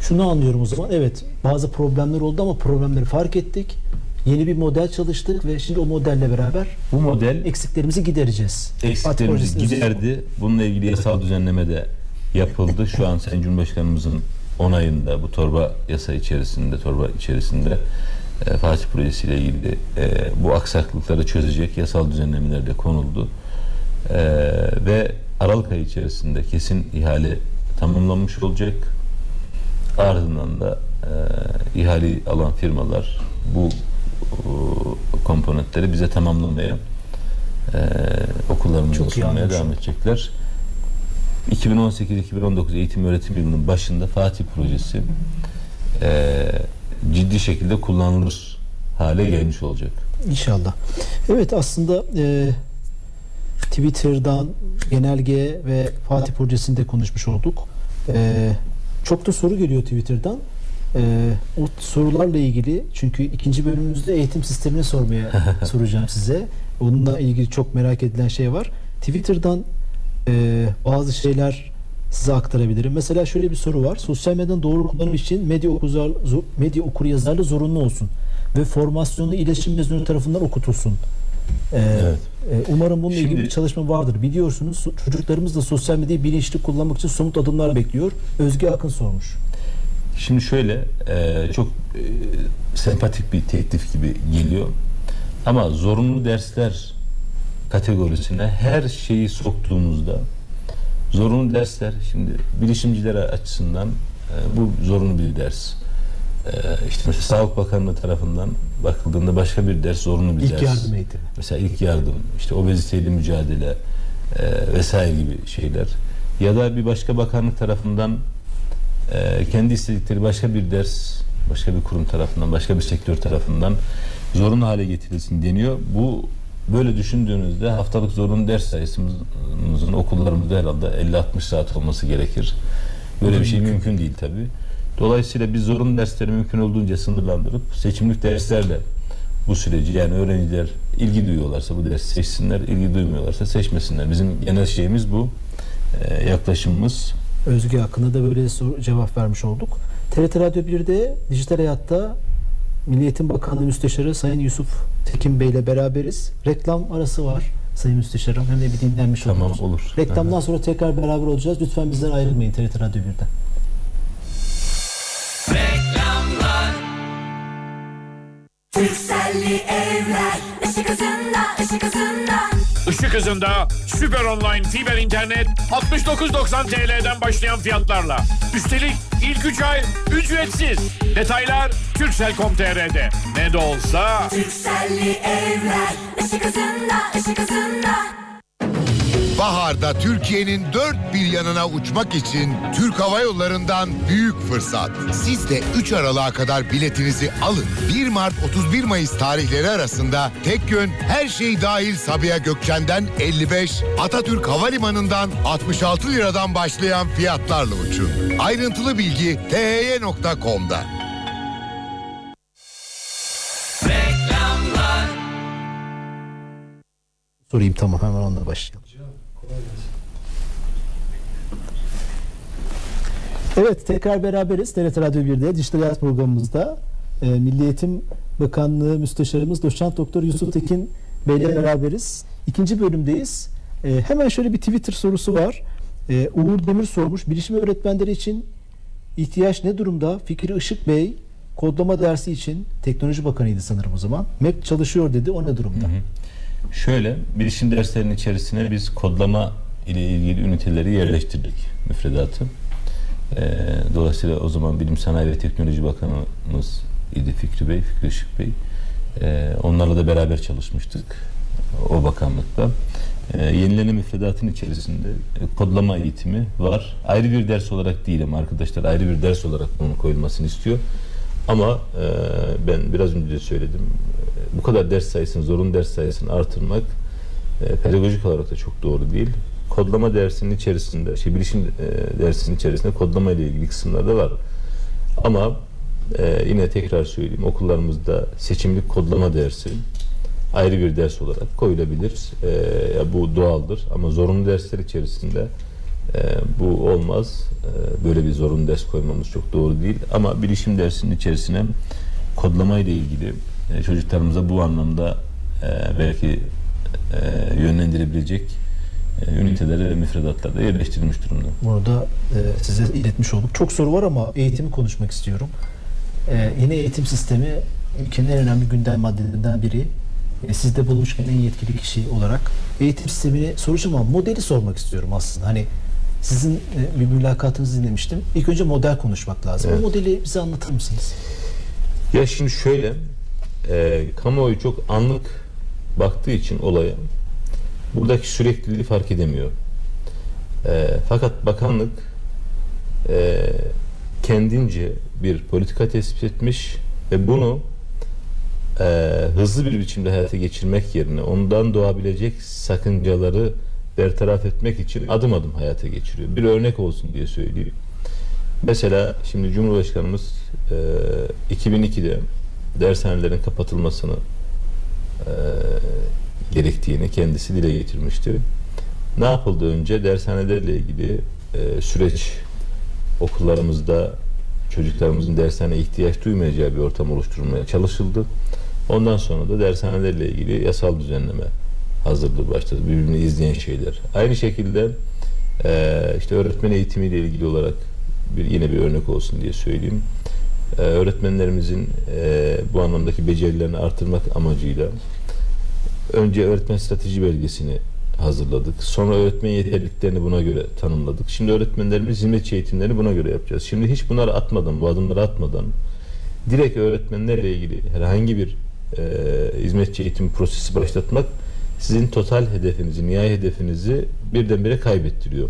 Şunu anlıyorum o zaman. Evet bazı problemler oldu ama problemleri fark ettik. Yeni bir model çalıştık ve şimdi o modelle beraber Bu model eksiklerimizi gidereceğiz. Fatih eksiklerimizi giderdi. Bununla ilgili yasal düzenleme de yapıldı. Şu an Sayın Cumhurbaşkanımızın onayında bu torba yasa içerisinde, torba içerisinde e, Fatih Projesi ile ilgili e, bu aksaklıkları çözecek yasal düzenlemeler de konuldu. E, ve Aralık ayı içerisinde kesin ihale tamamlanmış olacak. Ardından da e, ihale alan firmalar bu e, komponentleri bize tamamlamaya e, okullarımızda sunmaya devam edecekler. 2018-2019 eğitim öğretim yılının başında Fatih Projesi e, ciddi şekilde kullanılır hale gelmiş olacak. İnşallah. Evet aslında e, Twitter'dan genelge ve Fatih Projesi'nde konuşmuş olduk. E, çok da soru geliyor Twitter'dan. E, o sorularla ilgili çünkü ikinci bölümümüzde eğitim sistemini sormaya (laughs) soracağım size. Onunla ilgili çok merak edilen şey var. Twitter'dan e, bazı şeyler size aktarabilirim. Mesela şöyle bir soru var. Sosyal medyanın doğru kullanım için medya zo- medya okur yazarlı zorunlu olsun ve formasyonu iletişim mezunu tarafından okutulsun. E, Evet. e, umarım bununla ilgili Şimdi- bir çalışma vardır. Biliyorsunuz çocuklarımız da sosyal medyayı bilinçli kullanmak için somut adımlar bekliyor. Özge Akın sormuş. Şimdi şöyle e, çok e, sempatik bir teklif gibi geliyor. Ama zorunlu dersler kategorisine her şeyi soktuğumuzda zorunlu dersler şimdi bilişimcilere açısından e, bu zorunlu bir ders. E, işte mesela Sağlık Bakanlığı tarafından bakıldığında başka bir ders zorunlu bir İlk ders. yardım eğitimi. Mesela ilk yardım, işte obeziteyle mücadele e, vesaire gibi şeyler. Ya da bir başka bakanlık tarafından e, kendi istedikleri başka bir ders, başka bir kurum tarafından, başka bir sektör tarafından zorunlu hale getirilsin deniyor. Bu böyle düşündüğünüzde haftalık zorunlu ders sayısımızın okullarımızda herhalde 50-60 saat olması gerekir. Böyle bir şey mümkün değil tabii. Dolayısıyla biz zorunlu dersleri mümkün olduğunca sınırlandırıp seçimlik derslerle bu süreci yani öğrenciler ilgi duyuyorlarsa bu dersi seçsinler, ilgi duymuyorlarsa seçmesinler. Bizim genel şeyimiz bu. Ee, yaklaşımımız Özge Akın'a da böyle soru, cevap vermiş olduk. TRT Radyo 1'de Dijital Hayat'ta Milli Eğitim Bakanlığı Müsteşarı Sayın Yusuf Tekin Bey ile beraberiz. Reklam arası var Sayın Müsteşarım. Hem de bir dinlenmiş Tamam, oluruz. olur. Reklamdan sonra tekrar beraber olacağız. Lütfen bizden ayrılmayın TRT Radyo 1'den. Türkcelli evler ışık hızında ışık hızında Işık hızında süper online fiber internet 69.90 TL'den başlayan fiyatlarla. Üstelik ilk 3 ay ücretsiz. Detaylar Turkcell.com.tr'de. Ne de olsa Türkcelli evler ışık hızında ışık hızında Baharda Türkiye'nin dört bir yanına uçmak için Türk Hava Yolları'ndan büyük fırsat. Siz de 3 Aralık'a kadar biletinizi alın. 1 Mart 31 Mayıs tarihleri arasında tek yön her şey dahil Sabiha Gökçen'den 55, Atatürk Havalimanı'ndan 66 liradan başlayan fiyatlarla uçun. Ayrıntılı bilgi thy.com'da. Sorayım tamam hemen onunla başlayalım. Evet tekrar beraberiz TRT Radyo 1'de Dijital Hayat programımızda e, Milli Eğitim Bakanlığı Müsteşarımız Doçent Doktor Yusuf Tekin Bey ile beraberiz. İkinci bölümdeyiz. E, hemen şöyle bir Twitter sorusu var. E, Uğur Demir sormuş. Bilişim öğretmenleri için ihtiyaç ne durumda? Fikri Işık Bey kodlama dersi için Teknoloji Bakanıydı sanırım o zaman. MEP çalışıyor dedi. O ne durumda? Şöyle, bilişim derslerinin içerisine biz kodlama ile ilgili üniteleri yerleştirdik müfredatı. Ee, dolayısıyla o zaman Bilim Sanayi ve Teknoloji Bakanımız idi Fikri Bey, Fikri Işık Bey. Ee, onlarla da beraber çalışmıştık o bakanlıkta. Ee, yenilenen müfredatın içerisinde e, kodlama eğitimi var. Ayrı bir ders olarak değil ama arkadaşlar ayrı bir ders olarak bunun koyulmasını istiyor. Ama e, ben biraz önce de söyledim. Bu kadar ders sayısını, zorunlu ders sayısını artırmak e, pedagojik olarak da çok doğru değil. Kodlama dersinin içerisinde, şey bilişim e, dersinin içerisinde kodlama ile ilgili kısımlar da var. Ama e, yine tekrar söyleyeyim okullarımızda seçimlik kodlama dersi ayrı bir ders olarak koyulabilir. E, bu doğaldır ama zorunlu dersler içerisinde e, bu olmaz. E, böyle bir zorunlu ders koymamız çok doğru değil. Ama bilişim dersinin içerisine kodlama ile ilgili e, çocuklarımıza bu anlamda e, belki e, yönlendirebilecek e, üniteleri ve müfredatlarda yerleştirilmiş durumda. Bunu da e, size iletmiş olduk. Çok soru var ama eğitimi konuşmak istiyorum. E, yeni eğitim sistemi ülkenin en önemli gündem maddelerinden biri. E, siz de bulmuşken en yetkili kişi olarak eğitim sistemini soracağım ama modeli sormak istiyorum aslında. Hani sizin e, bir mülakatınızı dinlemiştim. İlk önce model konuşmak lazım. Evet. O modeli bize anlatır mısınız? Ya şimdi şöyle, e, kamuoyu çok anlık baktığı için olaya buradaki sürekliliği fark edemiyor. E, fakat bakanlık e, kendince bir politika tespit etmiş ve bunu e, hızlı bir biçimde hayata geçirmek yerine ondan doğabilecek sakıncaları bertaraf etmek için adım adım hayata geçiriyor. Bir örnek olsun diye söyleyeyim. Mesela şimdi Cumhurbaşkanımız e, 2002'de dershanelerin kapatılmasını e, gerek gerektiğini kendisi dile getirmişti. Ne yapıldı önce? Dershanelerle ilgili e, süreç okullarımızda çocuklarımızın dershane ihtiyaç duymayacağı bir ortam oluşturulmaya çalışıldı. Ondan sonra da dershanelerle ilgili yasal düzenleme hazırlığı başladı. Birbirini izleyen şeyler. Aynı şekilde e, işte öğretmen eğitimiyle ilgili olarak bir yine bir örnek olsun diye söyleyeyim. E, öğretmenlerimizin e, bu anlamdaki becerilerini artırmak amacıyla önce öğretmen strateji belgesini hazırladık. Sonra öğretmen yeterliliklerini buna göre tanımladık. Şimdi öğretmenlerimiz hizmetçi eğitimlerini buna göre yapacağız. Şimdi hiç bunları atmadan, bu adımları atmadan direkt öğretmenlerle ilgili herhangi bir e, hizmetçi eğitim prosesi başlatmak sizin total hedefinizi, nihai hedefinizi birdenbire kaybettiriyor.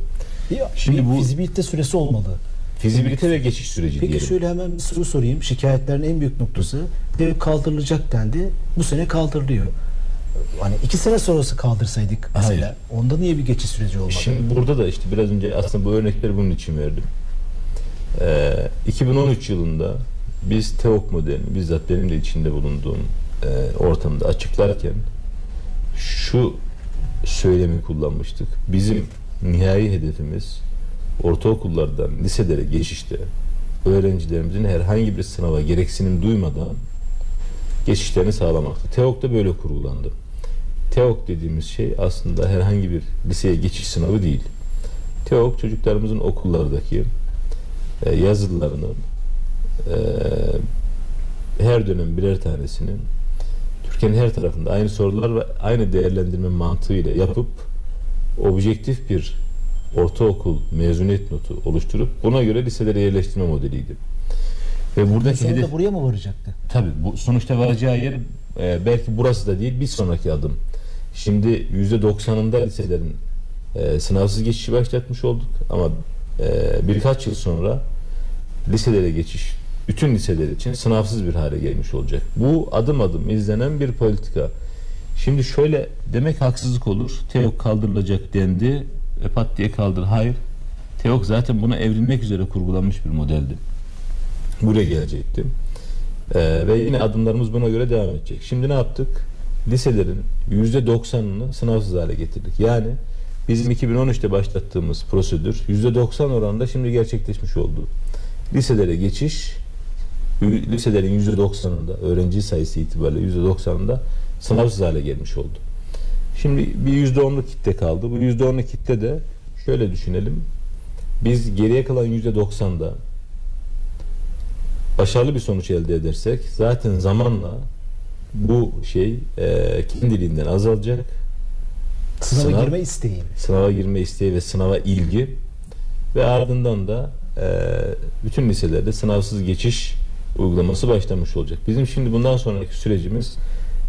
Bir, Şimdi bir bu- fizibilite süresi olmalı. Fizibilite ve geçiş süreci Peki diyelim. şöyle hemen bir soru sorayım. Şikayetlerin en büyük noktası dev kaldırılacak dendi. Bu sene kaldırılıyor. Hani iki sene sonrası kaldırsaydık mesela. Onda niye bir geçiş süreci olmadı? Şimdi burada da işte biraz önce aslında bu örnekleri bunun için verdim. Ee, 2013 yılında biz TEOK modelini bizzat benim de içinde bulunduğum e, ortamda açıklarken şu söylemi kullanmıştık. Bizim nihai hedefimiz ortaokullardan liselere geçişte öğrencilerimizin herhangi bir sınava gereksinim duymadan geçişlerini sağlamaktı. TEOK da böyle kurgulandı. TEOK dediğimiz şey aslında herhangi bir liseye geçiş sınavı değil. TEOK çocuklarımızın okullardaki e, yazılılarını e, her dönem birer tanesini Türkiye'nin her tarafında aynı sorular ve aynı değerlendirme mantığıyla yapıp objektif bir ortaokul mezuniyet notu oluşturup buna göre liselere yerleştirme modeliydi. Ve buradaki Sonunda hedef buraya mı varacaktı? Tabii bu sonuçta varacağı yer e, belki burası da değil bir sonraki adım. Şimdi yüzde doksanında liselerin e, sınavsız geçişi başlatmış olduk ama e, birkaç yıl sonra liselere geçiş bütün liseler için sınavsız bir hale gelmiş olacak. Bu adım adım izlenen bir politika. Şimdi şöyle demek haksızlık olur. TEOK kaldırılacak dendi ve pat diye kaldır. Hayır. TEOK zaten buna evrilmek üzere kurgulanmış bir modeldi. Buraya gelecekti. Ee, ve yine adımlarımız buna göre devam edecek. Şimdi ne yaptık? Liselerin %90'ını sınavsız hale getirdik. Yani bizim 2013'te başlattığımız prosedür %90 oranında şimdi gerçekleşmiş oldu. Liselere geçiş liselerin %90'ında öğrenci sayısı itibariyle %90'ında sınavsız hale gelmiş oldu. Şimdi bir %10'luk kitle kaldı. Bu %10'luk kitle de şöyle düşünelim. Biz geriye kalan %90'da başarılı bir sonuç elde edersek zaten zamanla bu şey e, kendiliğinden azalacak. Sınava Sınav- girme isteği. Sınava girme isteği ve sınava ilgi ve ardından da e, bütün liselerde sınavsız geçiş uygulaması başlamış olacak. Bizim şimdi bundan sonraki sürecimiz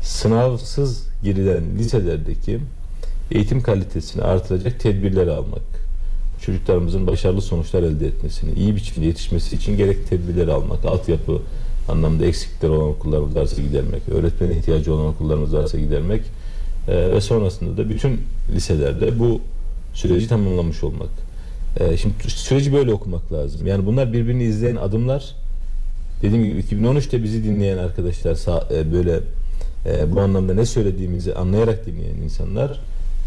sınavsız girilen liselerdeki eğitim kalitesini artıracak tedbirleri almak. Çocuklarımızın başarılı sonuçlar elde etmesini, iyi biçimde yetişmesi için gerek tedbirleri almak, altyapı anlamda eksiklikler olan okullarımız varsa gidermek, öğretmene ihtiyacı olan okullarımız varsa gidermek e, ve sonrasında da bütün liselerde bu süreci tamamlamış olmak. E, şimdi süreci böyle okumak lazım. Yani bunlar birbirini izleyen adımlar. Dediğim gibi 2013'te bizi dinleyen arkadaşlar e, böyle e, bu anlamda ne söylediğimizi anlayarak dinleyen insanlar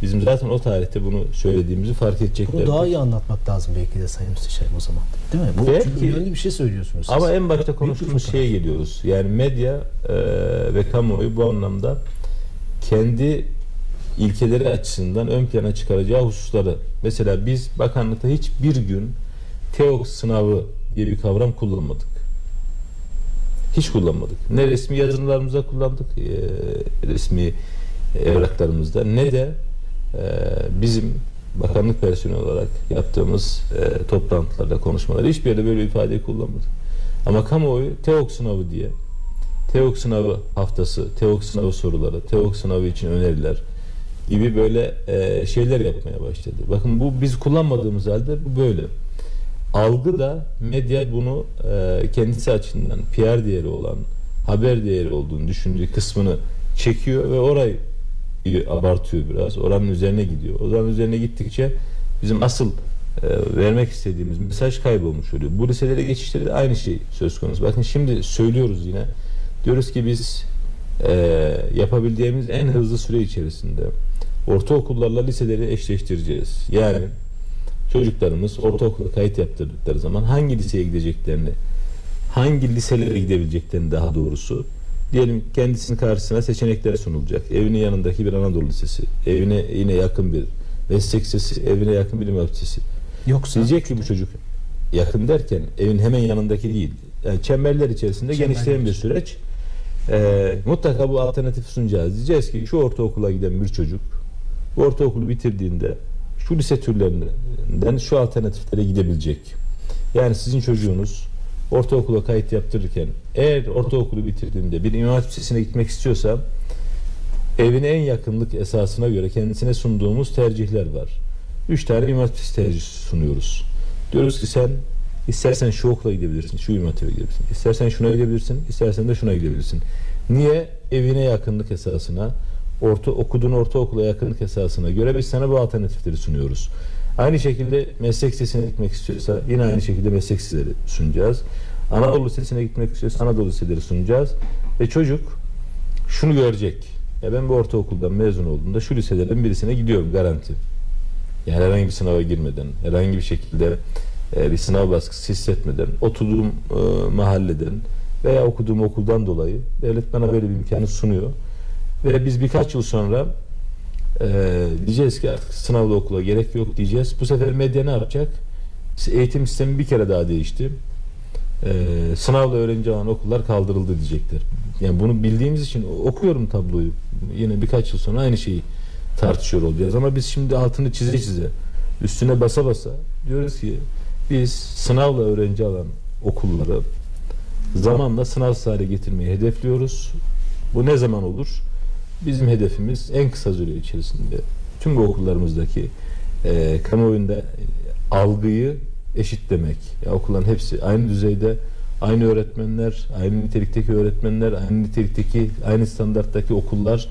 bizim zaten o tarihte bunu söylediğimizi fark edecekler. Bunu daha iyi anlatmak lazım belki de Sayın Müsteşarım o zaman. Değil mi? Bu Belki- çünkü önemli bir şey söylüyorsunuz siz. Ama en başta konuştuğumuz şeye geliyoruz. Yani medya e, ve kamuoyu bu anlamda kendi ilkeleri açısından ön plana çıkaracağı hususları. Mesela biz bakanlıkta hiçbir gün TEOK sınavı diye bir kavram kullanmadık. Hiç kullanmadık. Ne resmi yazılımlarımızda kullandık, e, resmi evraklarımızda ne de e, bizim bakanlık personeli olarak yaptığımız e, toplantılarda, konuşmalarda hiçbir yerde böyle bir ifadeyi kullanmadık. Ama kamuoyu TEOK sınavı diye TEOK sınavı haftası, TEOK sınavı soruları, TEOK sınavı için öneriler gibi böyle e, şeyler yapmaya başladı. Bakın bu biz kullanmadığımız halde bu böyle. Algı da medya bunu e, kendisi açısından PR değeri olan, haber değeri olduğunu düşündüğü kısmını çekiyor ve orayı abartıyor biraz. Oranın üzerine gidiyor. Oranın üzerine gittikçe bizim asıl e, vermek istediğimiz mesaj kaybolmuş oluyor. Bu liselere geçişleri de aynı şey söz konusu. Bakın şimdi söylüyoruz yine. Diyoruz ki biz Ee, yapabildiğimiz en hızlı süre içerisinde ortaokullarla liseleri eşleştireceğiz. Yani çocuklarımız ortaokula kayıt yaptırdıkları zaman hangi liseye gideceklerini, hangi liselere gidebileceklerini daha doğrusu diyelim kendisinin karşısına seçenekler sunulacak. Evinin yanındaki bir Anadolu Lisesi, evine yine yakın bir meslek lisesi, evine yakın bilim lisesi. Yoksa Diyecek ki bu çocuk yakın derken evin hemen yanındaki değil. Yani çemberler içerisinde Çemberler genişleyen bir süreç. Ee, mutlaka bu alternatif sunacağız. Diyeceğiz ki şu ortaokula giden bir çocuk bu ortaokulu bitirdiğinde şu lise türlerinden şu alternatiflere gidebilecek. Yani sizin çocuğunuz ortaokula kayıt yaptırırken eğer ortaokulu bitirdiğinde bir imam lisesine gitmek istiyorsa evine en yakınlık esasına göre kendisine sunduğumuz tercihler var. Üç tane imam hatip tercih sunuyoruz. Diyoruz ki sen istersen şu okula gidebilirsin, şu imam gidebilirsin. İstersen şuna gidebilirsin, istersen de şuna gidebilirsin. Niye? Evine yakınlık esasına, orta okuduğun ortaokula yakınlık esasına göre biz sana bu alternatifleri sunuyoruz. Aynı şekilde meslek lisesine gitmek istiyorsa yine aynı şekilde meslek liseleri sunacağız. Anadolu Lisesi'ne gitmek istiyorsa Anadolu Liseleri sunacağız. Ve çocuk şunu görecek. Ya ben bu ortaokuldan mezun olduğumda şu liselerin birisine gidiyorum garanti. Yani herhangi bir sınava girmeden, herhangi bir şekilde e, bir sınav baskısı hissetmeden, oturduğum e, mahalleden veya okuduğum okuldan dolayı devlet bana böyle bir imkanı sunuyor. Ve biz birkaç yıl sonra e, diyeceğiz ki artık sınavlı okula gerek yok diyeceğiz. Bu sefer medya ne yapacak? Eğitim sistemi bir kere daha değişti. E, sınavla öğrenci alan okullar kaldırıldı diyecekler. Yani bunu bildiğimiz için okuyorum tabloyu. Yine birkaç yıl sonra aynı şeyi tartışıyor olacağız. Ama biz şimdi altını çize çize, üstüne basa basa diyoruz ki biz sınavla öğrenci alan okulları zamanla sınavsız hale getirmeyi hedefliyoruz. Bu ne zaman olur? Bizim hedefimiz en kısa süre içerisinde tüm bu okullarımızdaki e, kamuoyunda e, algıyı eşitlemek. Ya okulların hepsi aynı düzeyde, aynı öğretmenler, aynı nitelikteki öğretmenler, aynı nitelikteki, aynı standarttaki okullar,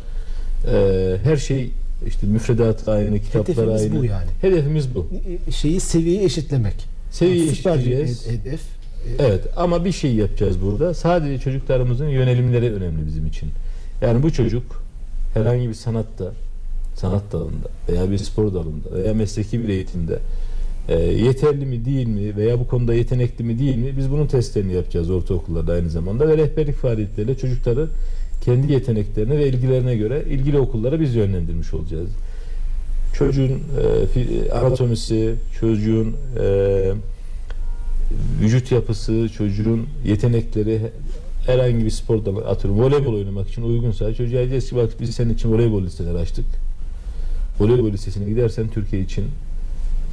e, her şey işte müfredat aynı, kitaplar Hedefimiz aynı. bu yani. Hedefimiz bu. şeyi seviyeyi eşitlemek. Seviyeyi bir eşitleyeceğiz. hed- hedef. Evet ama bir şey yapacağız burada. Sadece çocuklarımızın yönelimleri önemli bizim için. Yani bu çocuk herhangi bir sanatta, sanat dalında veya bir spor dalında veya mesleki bir eğitimde e, yeterli mi değil mi veya bu konuda yetenekli mi değil mi biz bunun testlerini yapacağız ortaokullarda aynı zamanda ve rehberlik faaliyetleriyle çocukları kendi yeteneklerine ve ilgilerine göre ilgili okullara biz yönlendirmiş olacağız. Çocuğun e, anatomisi, çocuğun e, vücut yapısı, çocuğun yetenekleri herhangi bir spor dalı atıyorum voleybol oynamak için uygunsa çocuğa diyeceğiz ki bak biz senin için voleybol listeleri açtık. Voleybol listesine gidersen Türkiye için,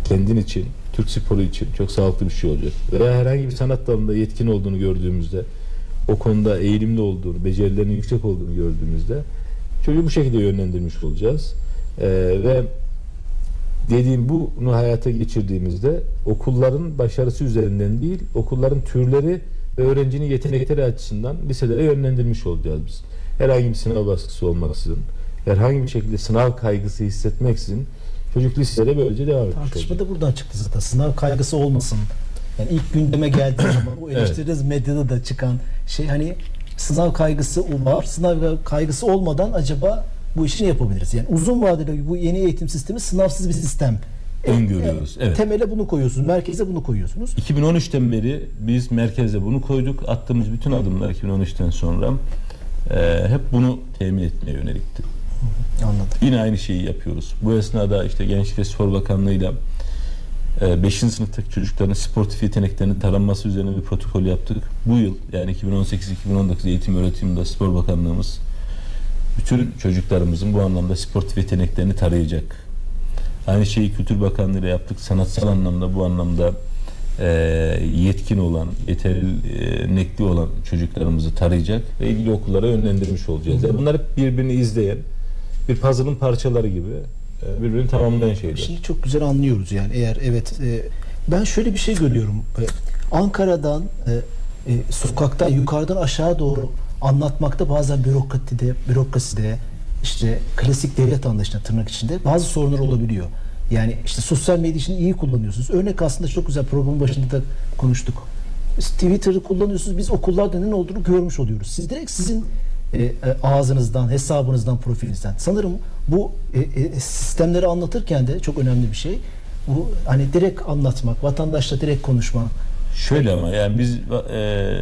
kendin için, Türk sporu için çok sağlıklı bir şey olacak. Veya herhangi bir sanat dalında yetkin olduğunu gördüğümüzde, o konuda eğilimli olduğunu, becerilerinin yüksek olduğunu gördüğümüzde çocuğu bu şekilde yönlendirmiş olacağız. Ee, ve dediğim bunu hayata geçirdiğimizde okulların başarısı üzerinden değil, okulların türleri öğrencinin yetenekleri açısından liselere yönlendirmiş olacağız biz. Herhangi bir sınav baskısı olmaksızın, herhangi bir şekilde sınav kaygısı hissetmeksizin çocuk liselere böylece devam etmiş Tartışma da buradan çıktı zaten. Sınav kaygısı olmasın. Yani ilk gündeme geldiği zaman o eleştiririz medyada da çıkan şey hani sınav kaygısı var. Sınav kaygısı olmadan acaba bu işi ne yapabiliriz? Yani uzun vadede bu yeni eğitim sistemi sınavsız bir sistem. Öngörüyoruz, evet. Temele bunu koyuyorsunuz. Merkeze bunu koyuyorsunuz. 2013'ten beri biz merkeze bunu koyduk. Attığımız bütün adımlar 2013'ten sonra e, hep bunu temin etmeye yönelikti. Anladım. Yine aynı şeyi yapıyoruz. Bu esnada işte Gençlik ve Spor Bakanlığı'yla 5. sınıftaki çocukların sportif yeteneklerinin taranması üzerine bir protokol yaptık. Bu yıl yani 2018-2019 eğitim öğretiminde Spor Bakanlığımız bütün çocuklarımızın bu anlamda sportif yeteneklerini tarayacak. Aynı şeyi Kültür Bakanlığı ile yaptık. Sanatsal anlamda bu anlamda e, yetkin olan, yetenekli olan çocuklarımızı tarayacak ve ilgili okullara yönlendirmiş olacağız. Yani bunlar hep birbirini izleyen, bir puzzle'ın parçaları gibi e, birbirini tamamlayan şeyler. Şimdi çok güzel anlıyoruz yani eğer evet e, ben şöyle bir şey görüyorum. E, Ankara'dan e, e, sokaktan yukarıdan aşağı doğru anlatmakta bazen bürokratide, bürokraside işte klasik devlet anlayışına tırnak içinde bazı sorunlar olabiliyor. Yani işte sosyal medya için iyi kullanıyorsunuz. Örnek aslında çok güzel programın başında da konuştuk. Twitter'ı kullanıyorsunuz. Biz okullarda ne olduğunu görmüş oluyoruz. Siz direkt sizin e, e, ağzınızdan, hesabınızdan, profilinizden. Sanırım bu e, e, sistemleri anlatırken de çok önemli bir şey. Bu hani direkt anlatmak, vatandaşla direkt konuşmak. Şöyle ama yani biz e,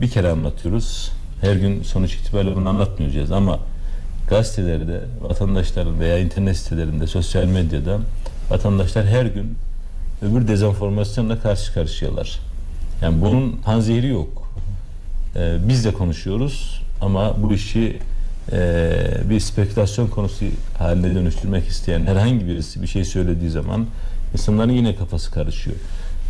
bir kere anlatıyoruz. Her gün sonuç itibariyle bunu anlatmayacağız ama gazetelerde, vatandaşların veya internet sitelerinde, sosyal medyada vatandaşlar her gün öbür dezenformasyonla karşı karşıyalar. Yani bunun panzehiri yok. E, biz de konuşuyoruz ama bu işi e, bir spekülasyon konusu haline dönüştürmek isteyen herhangi birisi bir şey söylediği zaman insanların yine kafası karışıyor.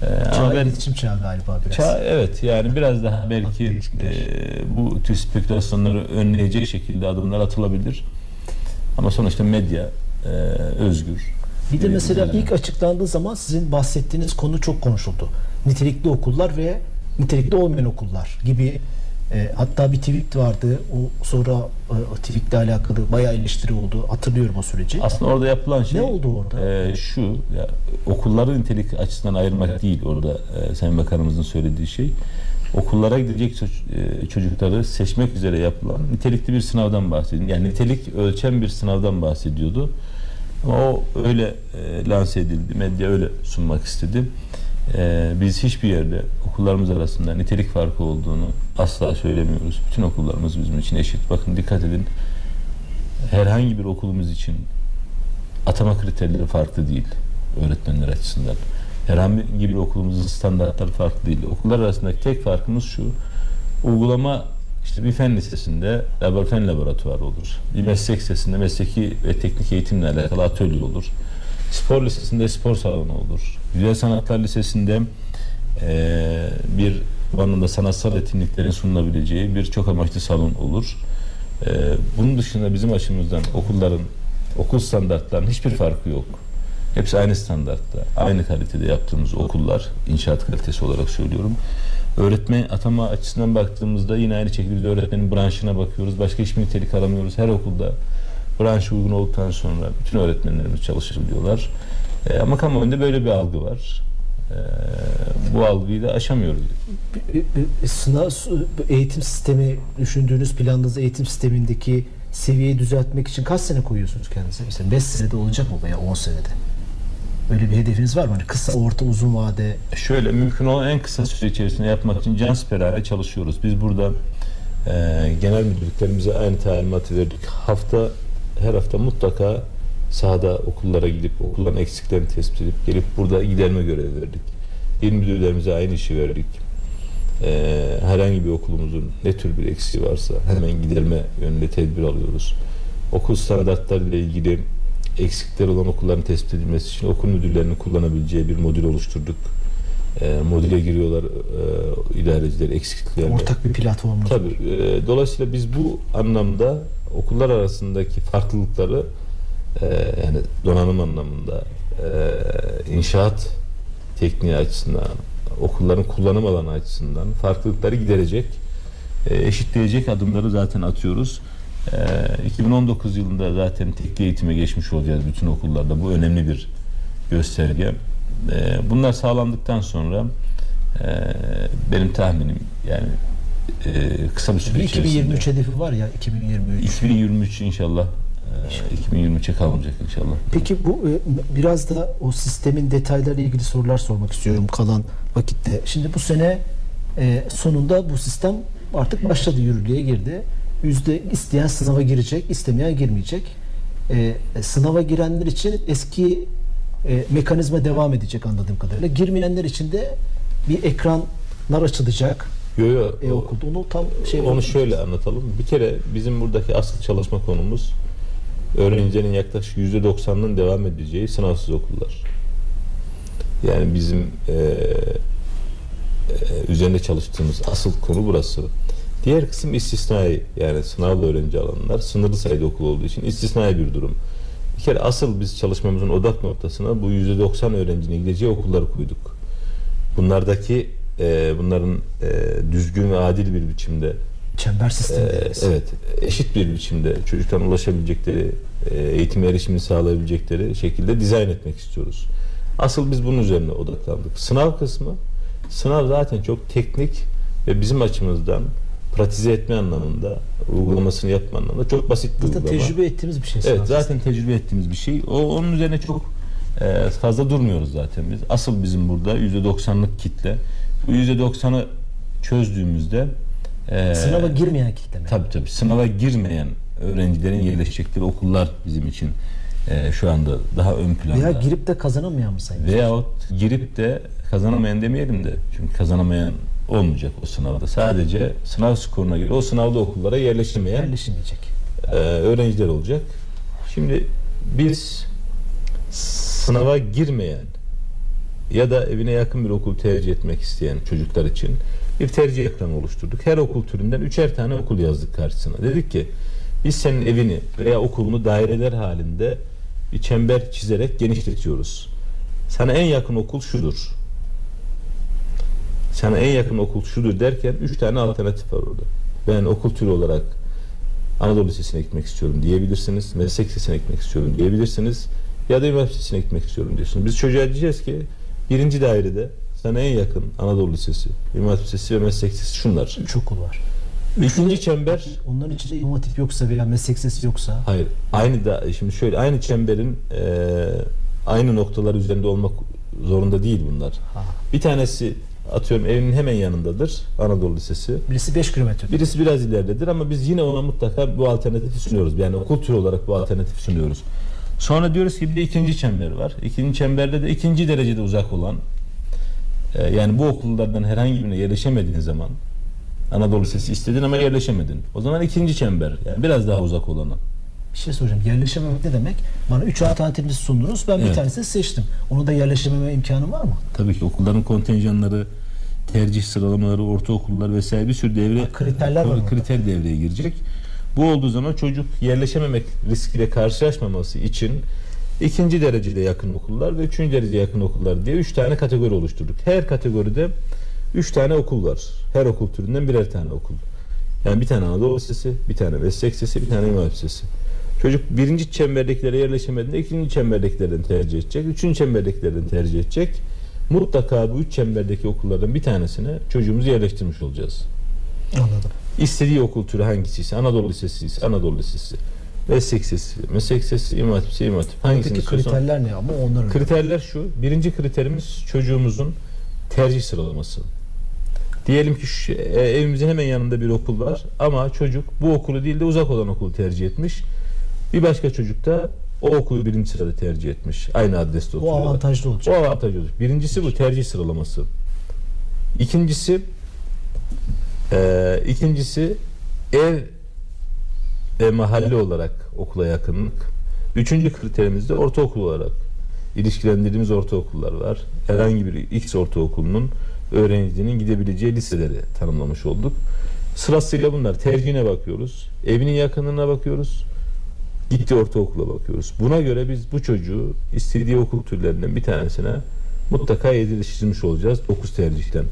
E, ama Çağ, ben iletişim çağı galiba biraz. Ça- evet yani biraz daha belki e, bu tür spekülasyonları önleyecek şekilde adımlar atılabilir. Ama sonuçta medya e, özgür. Bir de mesela ilk açıklandığı zaman sizin bahsettiğiniz konu çok konuşuldu. Nitelikli okullar ve nitelikli olmayan okullar gibi e, hatta bir tweet vardı. O sonra e, o tweetle alakalı bayağı eleştiri oldu. Hatırlıyorum o süreci. Aslında orada yapılan şey Ne oldu orada? e, şu ya, okulları nitelik açısından ayırmak değil orada e, Sayın Bakanımızın söylediği şey okullara gidecek e, çocukları seçmek üzere yapılan nitelikli bir sınavdan bahsediyor. Yani nitelik ölçen bir sınavdan bahsediyordu. Ama o öyle e, lanse edildi. Medya öyle sunmak istedi. E, biz hiçbir yerde okullarımız arasında nitelik farkı olduğunu asla söylemiyoruz. Bütün okullarımız bizim için eşit. Bakın dikkat edin. Herhangi bir okulumuz için atama kriterleri farklı değil öğretmenler açısından. Herhangi bir okulumuzun standartları farklı değil. Okullar arasındaki tek farkımız şu. Uygulama işte bir fen lisesinde labor fen laboratuvarı olur. Bir meslek lisesinde mesleki ve teknik eğitimle alakalı atölye olur. Spor lisesinde spor salonu olur. Güzel Sanatlar Lisesi'nde eee, bir bu anlamda sanatsal etkinliklerin sunulabileceği bir çok amaçlı salon olur. Eee, bunun dışında bizim açımızdan okulların okul standartlarının hiçbir farkı yok. Hepsi aynı standartta, aynı kalitede yaptığımız okullar, inşaat kalitesi olarak söylüyorum. Öğretmen atama açısından baktığımızda yine aynı şekilde öğretmenin branşına bakıyoruz. Başka hiçbir nitelik aramıyoruz. Her okulda branş uygun olduktan sonra bütün öğretmenlerimiz çalışabiliyorlar. E, ama kamuoyunda böyle bir algı var. E, bu algıyı da aşamıyoruz. E, sınav eğitim sistemi düşündüğünüz planladığınız eğitim sistemindeki seviyeyi düzeltmek için kaç sene koyuyorsunuz kendinize? Mesela 5 senede olacak mı veya 10 senede? Böyle bir hedefiniz var mı? Hani kısa, orta, uzun vade. Şöyle mümkün olan en kısa süre içerisinde yapmak için cansperare çalışıyoruz. Biz burada e, genel müdürlüklerimize aynı talimatı verdik. Hafta her hafta mutlaka sahada okullara gidip okulların eksiklerini tespit edip gelip burada giderme görevi verdik. İl müdürlerimize aynı işi verdik. E, herhangi bir okulumuzun ne tür bir eksiği varsa hemen giderme yönünde tedbir alıyoruz. Okul standartları ile ilgili eksikler olan okulların tespit edilmesi için okul müdürlerinin kullanabileceği bir modül oluşturduk. E, modüle giriyorlar e, idareciler eksikliklerini. Ortak bir platformumuz var. Tabii. e, dolayısıyla biz bu anlamda okullar arasındaki farklılıkları e, yani donanım anlamında e, inşaat tekniği açısından okulların kullanım alanı açısından farklılıkları giderecek e, eşitleyecek adımları zaten atıyoruz. E, 2019 yılında zaten tekli eğitime geçmiş olacağız bütün okullarda. Bu önemli bir gösterge. E, bunlar sağlandıktan sonra e, benim tahminim yani e, kısa bir süre Bir içerisinde 2023 hedefi var ya 2023. 2023 inşallah e, 2023'e kalmayacak inşallah. Peki bu e, biraz da o sistemin detaylarıyla ilgili sorular sormak istiyorum kalan vakitte. Şimdi bu sene e, sonunda bu sistem artık başladı yürürlüğe girdi. Yüzde isteyen sınava girecek, istemeyen girmeyecek. E, sınava girenler için eski e, mekanizma devam edecek anladığım kadarıyla. Girmeyenler için de bir ekranlar açılacak Yo, yo, e, okulda. Onu tam şey Onu şöyle anlatalım. Bir kere bizim buradaki asıl çalışma konumuz öğrencilerin yaklaşık %90'ının devam edeceği sınavsız okullar. Yani bizim e, e, üzerinde çalıştığımız asıl konu burası. Diğer kısım istisnai yani sınavlı öğrenci alanlar sınırlı sayıda okul olduğu için istisnai bir durum. Bir kere asıl biz çalışmamızın odak noktasına bu %90 öğrencinin gideceği okulları koyduk. Bunlardaki e, bunların e, düzgün ve adil bir biçimde çember ee, sistemi. evet, eşit bir biçimde çocukların ulaşabilecekleri, e, eğitim erişimini sağlayabilecekleri şekilde dizayn etmek istiyoruz. Asıl biz bunun üzerine odaklandık. Sınav kısmı, sınav zaten çok teknik ve bizim açımızdan pratize etme anlamında, uygulamasını yapma anlamında çok basit bir Zaten uygulama. tecrübe ettiğimiz bir şey. Evet zaten tecrübe ettiğimiz bir şey. O onun üzerine çok e, fazla durmuyoruz zaten biz. Asıl bizim burada %90'lık kitle. Bu %90'ı çözdüğümüzde e, Sınava girmeyen kitle mi? Tabii tabii. Sınava girmeyen öğrencilerin yerleşecekleri okullar bizim için e, şu anda daha ön planda. Veya girip de kazanamayan mı sayın? Veyahut girip de kazanamayan demeyelim de. Çünkü kazanamayan olmayacak o sınavda. Sadece sınav skoruna göre o sınavda okullara yerleşemeyen Yerleşemeyecek. e, öğrenciler olacak. Şimdi biz sınava girmeyen ya da evine yakın bir okul tercih etmek isteyen çocuklar için bir tercih ekranı oluşturduk. Her okul türünden üçer tane okul yazdık karşısına. Dedik ki biz senin evini veya okulunu daireler halinde bir çember çizerek genişletiyoruz. Sana en yakın okul şudur. Sana en yakın okul şudur derken üç tane alternatif var orada. Ben okul türü olarak Anadolu Lisesi'ne gitmek istiyorum diyebilirsiniz. Meslek Lisesi'ne gitmek istiyorum diyebilirsiniz. Ya da Üniversite Lisesi'ne gitmek istiyorum diyorsunuz. Biz çocuğa diyeceğiz ki birinci dairede sana en yakın Anadolu Lisesi, Üniversite Lisesi ve Meslek Lisesi şunlar. Üç okul var. İkinci çember Onların içinde imam hatip yoksa veya meslek sesi yoksa Hayır. Aynı da şimdi şöyle aynı çemberin e, aynı noktalar üzerinde olmak zorunda değil bunlar. Ha. Bir tanesi atıyorum evinin hemen yanındadır Anadolu Lisesi. birisi 5 kilometre. Birisi biraz ileridedir ama biz yine ona mutlaka bu alternatifi sunuyoruz. Yani okul türü olarak bu alternatifi sunuyoruz. Sonra diyoruz ki bir de ikinci çember var. İkinci çemberde de ikinci derecede uzak olan e, yani bu okullardan herhangi birine yerleşemediğin zaman Anadolu Lisesi istedin ama yerleşemedin. O zaman ikinci çember yani biraz daha uzak olana. Bir şey soracağım. Yerleşememek ne demek? Bana 3 alternatif sundunuz. Ben bir Evet. tanesini seçtim. Onu da yerleşememe imkanım var mı? Tabii ki okulların kontenjanları, tercih sıralamaları, ortaokullar vesaire bir sürü devre Ha, kriterler var orada. kriter devreye girecek. Bu olduğu zaman çocuk yerleşememek riskiyle karşılaşmaması için ikinci derecede yakın okullar ve üçüncü derece yakın okullar diye üç tane kategori oluşturduk. Her kategoride üç tane okul var. Her okul türünden birer tane okul. Yani bir tane Anadolu Lisesi, bir tane Meslek Lisesi, bir tane İmam Lisesi. Çocuk birinci çemberdekilere yerleşemediğinde ikinci çemberdekilerden tercih edecek, üçüncü çemberdekilerden tercih edecek. Mutlaka bu üç çemberdeki okullardan bir tanesine çocuğumuzu yerleştirmiş olacağız. Anladım. İstediği okul türü hangisiyse, Anadolu Lisesi ise Anadolu Lisesi, Meslek Lisesi, Meslek Lisesi, İmam Hatip ise İmam Hatip. Hangisini Peki istiyorsan. kriterler ne ama onların? Kriterler şu. Birinci kriterimiz çocuğumuzun tercih sıralaması. Diyelim ki şu, e, evimizin hemen yanında bir okul var ama çocuk bu okulu değil de uzak olan okulu tercih etmiş. Bir başka çocuk da o okulu birinci sırada tercih etmiş. Aynı adreste o oturuyorlar. avantajlı O olacak. avantajlı olacak. Birincisi bu tercih sıralaması. İkincisi e, ikincisi ev ve mahalle olarak okula yakınlık. Üçüncü kriterimiz de ortaokul olarak ilişkilendirdiğimiz ortaokullar var. Herhangi bir X ortaokulunun öğrencinin gidebileceği liseleri tanımlamış olduk. Sırasıyla bunlar tercihine bakıyoruz. Evinin yakınlığına bakıyoruz. Gittiği ortaokula bakıyoruz. Buna göre biz bu çocuğu istediği okul türlerinden bir tanesine mutlaka yetiştirmiş olacağız 9 tercihten.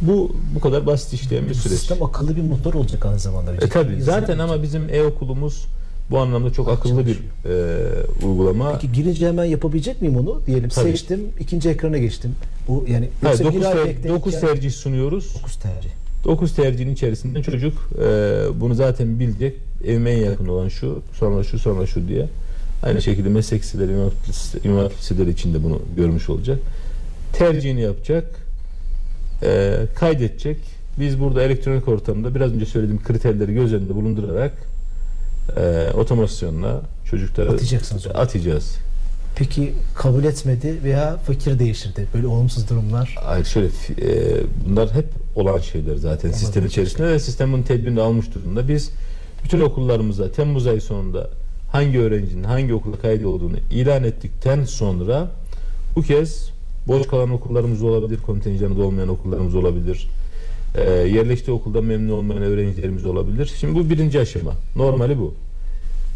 Bu bu kadar basit işleyen bir süreç. Sistem akıllı bir motor olacak aynı zamanda. E tabi zaten ama bizim e-okulumuz bu anlamda çok akıllı bir e, uygulama. Peki girince hemen yapabilecek miyim onu? Diyelim Tabii. seçtim, ikinci ekrana geçtim. Bu yani Hayır, yoksa 9, bir ay ter- dokuz yani- tercih sunuyoruz. Dokuz tercih. 9 tercihin içerisinde çocuk e, bunu zaten bilecek. Evime en yakın olan şu, sonra şu, sonra şu diye. Aynı şekilde meslek liseleri, imam hatip liseleri için de bunu görmüş olacak. Tercihini yapacak, e, kaydedecek. Biz burada elektronik ortamda biraz önce söylediğim kriterleri göz önünde bulundurarak e, otomasyonla çocuklara Atacaksınız atacağız. Peki kabul etmedi veya fikir değiştirdi. Böyle olumsuz durumlar. Hayır şöyle e, bunlar hep olan şeyler zaten sistem içerisinde ve sistem bunun tedbirini almış durumda. Biz bütün okullarımıza Temmuz ayı sonunda hangi öğrencinin hangi okula kaydı olduğunu ilan ettikten sonra bu kez boş kalan okullarımız olabilir, kontenjanı olmayan okullarımız olabilir. E, yerleştiği okulda memnun olmayan öğrencilerimiz olabilir. Şimdi bu birinci aşama. Normali bu.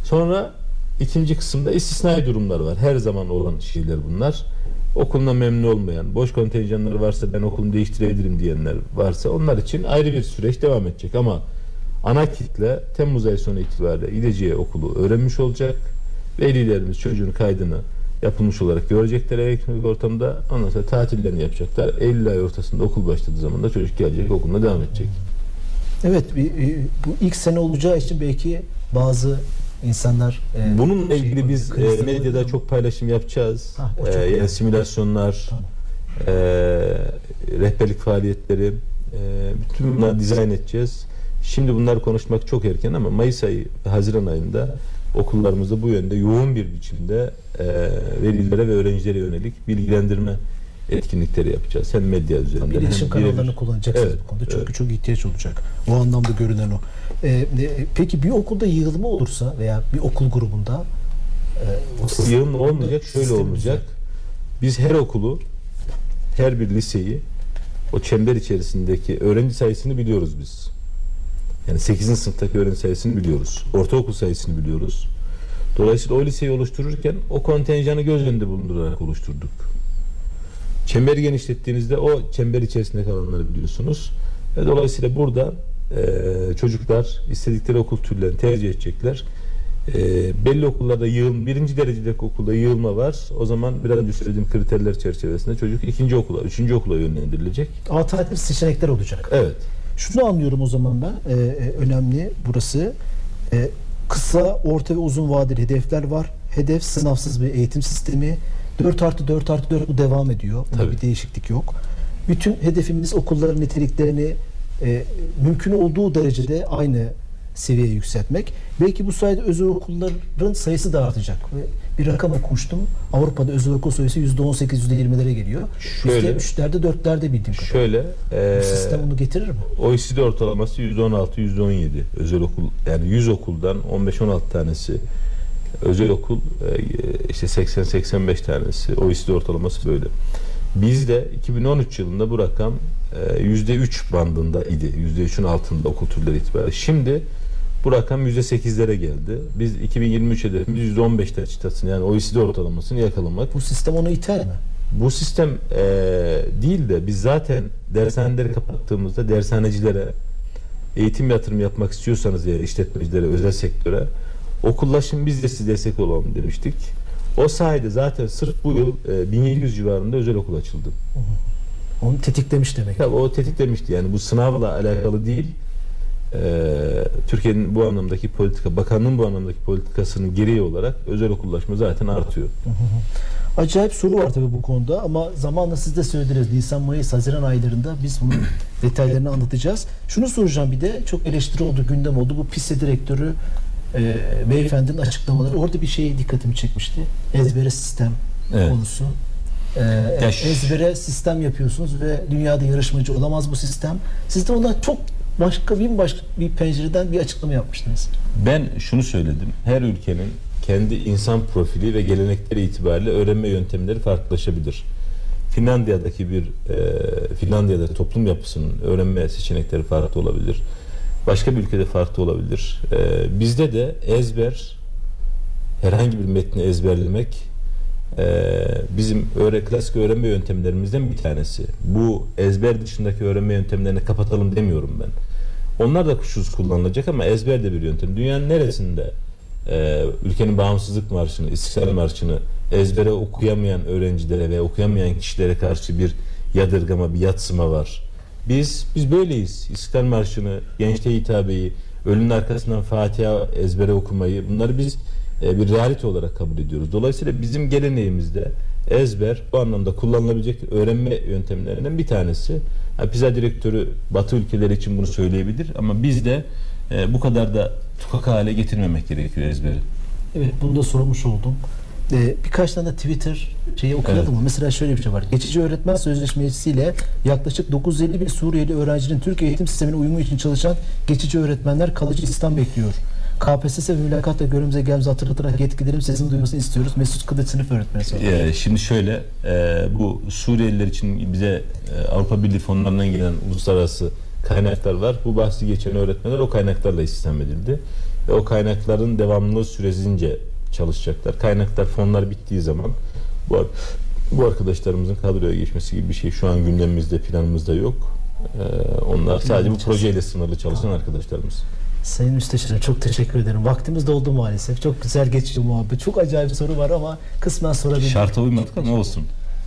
Sonra ikinci kısımda istisnai durumlar var. Her zaman olan şeyler bunlar. Okuluna memnun olmayan, boş kontenjanları varsa ben okulumu değiştirebilirim diyenler varsa onlar için ayrı bir süreç devam edecek. Ama ana kitle Temmuz ayı sonu itibariyle gideceği okulu öğrenmiş olacak. Velilerimiz çocuğun kaydını yapılmış olarak görecekler elektronik ortamda. Ondan sonra tatillerini yapacaklar. Eylül ayı ortasında okul başladığı zaman da çocuk gelecek okuluna devam edecek. Evet bir- bu ilk sene olacağı için belki bazı insanlar e, Bununla şey- ilgili biz e, medyada çok paylaşım yapacağız. Ha, E, çok yani simülasyonlar, Tamam. e, rehberlik faaliyetleri, e, bütün bunları dizayn edeceğiz. Şimdi bunları konuşmak çok erken ama Mayıs ayı, Haziran ayında okullarımızda bu yönde yoğun bir biçimde e, velilere ve öğrencilere yönelik bilgilendirme etkinlikleri yapacağız. Hem medya üzerinden iletişim hem birebir. kanallarını kullanacaksınız Evet, bu konuda. Çünkü evet. çok ihtiyaç olacak. O anlamda görünen o. E, e, peki bir okulda yığılma olursa veya bir okul grubunda e, Yığın olmayacak, şöyle olmayacak. Biz her okulu, her bir liseyi o çember içerisindeki öğrenci sayısını biliyoruz biz. Yani 8. sınıftaki öğrenci sayısını biliyoruz. Ortaokul sayısını biliyoruz. Dolayısıyla o liseyi oluştururken o kontenjanı göz önünde bulundurarak oluşturduk. Çemberi genişlettiğinizde o çember içerisinde kalanları biliyorsunuz. Ve dolayısıyla burada e, çocuklar istedikleri okul türlerini tercih edecekler. E, belli okullarda yığılma, birinci derecedeki okulda yığılma var. O zaman biraz önce söylediğim kriterler çerçevesinde çocuk ikinci okula, üçüncü okula yönlendirilecek. alternatif seçenekler olacak. Evet. Şunu anlıyorum o zaman ben. e, e, önemli burası. E, kısa, orta ve uzun vadeli hedefler var. Hedef sınavsız bir eğitim sistemi. 4 artı 4 artı 4 bu devam ediyor. Bunda Tabii. bir değişiklik yok. Bütün hedefimiz okulların niteliklerini e, mümkün olduğu derecede aynı seviyeye yükseltmek. Belki bu sayede özel okulların sayısı da artacak. Ve bir rakam okumuştum. Avrupa'da özel okul sayısı %18, %20'lere geliyor. Şöyle- %3'lerde, 4'lerde bildiğim kadarıyla. Şöyle, e, Bu sistem onu getirir mi? OECD ortalaması %16, %17 özel okul yani 100 okuldan 15-16 tanesi özel okul e, işte 80-85 tanesi OECD ortalaması böyle. Bizde 2013 yılında bu rakam e, %3 bandında idi. %3'ün altında okul türleri itibariyle. Şimdi bu rakam %8'lere geldi. Biz 2023 hedefimiz %15'ler çıtasını yani OECD ortalamasını yakalamak. Bu sistem onu iter mi? Bu sistem eee, değil de biz zaten dershaneleri kapattığımızda dershanecilere eğitim yatırım yapmak istiyorsanız eğer işletmecilere, özel sektöre okullaşın biz de size destek olalım demiştik. O sayede zaten sırf bu yıl eee, 1700 civarında özel okul açıldı. Onu tetiklemiş demek. Tabii o tetiklemişti yani bu sınavla alakalı değil. Eee, Türkiye'nin bu anlamdaki politika, bakanlığın bu anlamdaki politikasının gereği olarak özel okullaşma zaten artıyor. (laughs) Acayip soru var tabii bu konuda ama zamanla siz de söylediniz. Nisan, Mayıs, Haziran aylarında biz bunun (laughs) detaylarını anlatacağız. Şunu soracağım bir de çok eleştiri oldu, gündem oldu. Bu PİSE direktörü e, beyefendinin açıklamaları. Orada bir şey dikkatimi çekmişti. Ezbere sistem Evet. konusu. E, ezbere sistem yapıyorsunuz ve dünyada yarışmacı olamaz bu sistem. Siz de ona çok başka bir başka bir pencereden bir açıklama yapmıştınız. Ben şunu söyledim. Her ülkenin kendi insan profili ve gelenekleri itibariyle öğrenme yöntemleri farklılaşabilir. Finlandiya'daki bir e, Finlandiya'da toplum yapısının öğrenme seçenekleri farklı olabilir. Başka bir ülkede farklı olabilir. E, bizde de ezber herhangi bir metni ezberlemek e, bizim öğre, klasik öğrenme yöntemlerimizden bir tanesi. Bu ezber dışındaki öğrenme yöntemlerini kapatalım demiyorum ben. Onlar da kuşkusuz kullanılacak ama ezber de bir yöntem. Dünyanın neresinde e, ülkenin bağımsızlık marşını, İstiklal Marşı'nı ezbere okuyamayan öğrencilere ve okuyamayan kişilere karşı bir yadırgama, bir yatsıma var. Biz biz böyleyiz. İstiklal Marşı'nı, gençliğe hitabeyi, ölünün arkasından Fatiha ezbere okumayı bunları biz e, bir realite olarak kabul ediyoruz. Dolayısıyla bizim geleneğimizde ezber bu anlamda kullanılabilecek öğrenme yöntemlerinden bir tanesi. Ha, PISA direktörü Batı ülkeleri için bunu söyleyebilir ama bizde e, bu kadar da tukak hale getirmemek gerekiyor ezberi. Evet bunu da sormuş oldum. Ee, birkaç tane de Twitter şeyi okuyalım Evet. mı? Mesela şöyle bir şey var. Geçici öğretmen sözleşmesiyle yaklaşık 950 bin Suriyeli öğrencinin Türkiye eğitim sistemine uyumu için çalışan geçici öğretmenler kalıcı istihdam bekliyor. KPSS ve mülakatla görümüze gelmemizi hatırlatarak yetkililerin sesini duymasını istiyoruz. Mesut Kılıç sınıf öğretmeni. sonra. Ee, şimdi şöyle e, bu Suriyeliler için bize e, Avrupa Birliği fonlarından gelen uluslararası kaynaklar var. Bu bahsi geçen öğretmenler o kaynaklarla istihdam edildi. Ve o kaynakların devamlılığı süresince çalışacaklar. Kaynaklar fonlar bittiği zaman bu, bu arkadaşlarımızın kadroya geçmesi gibi bir şey şu an gündemimizde planımızda yok. Ee, onlar sadece bu projeyle sınırlı çalışan arkadaşlarımız. Sayın Müsteşarım çok teşekkür ederim. Vaktimiz doldu maalesef. Çok güzel geçti muhabbet. Çok acayip soru var ama kısmen sorabilirim. Şarta uymadık ama olsun.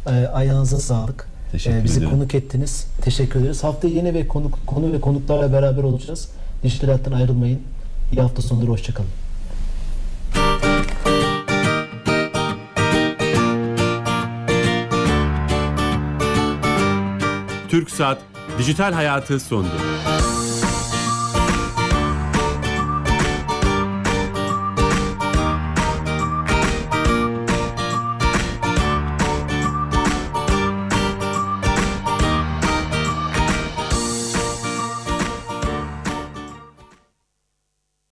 Ee, ayağınıza sağlık. Teşekkür Ee, bizi ederim. konuk ettiniz. Teşekkür ederiz. Haftaya yeni ve konu, konu ve konuklarla beraber olacağız. Dijital hayattan ayrılmayın. İyi hafta sonları. Hoşçakalın. Türk Saat Dijital Hayatı sundu.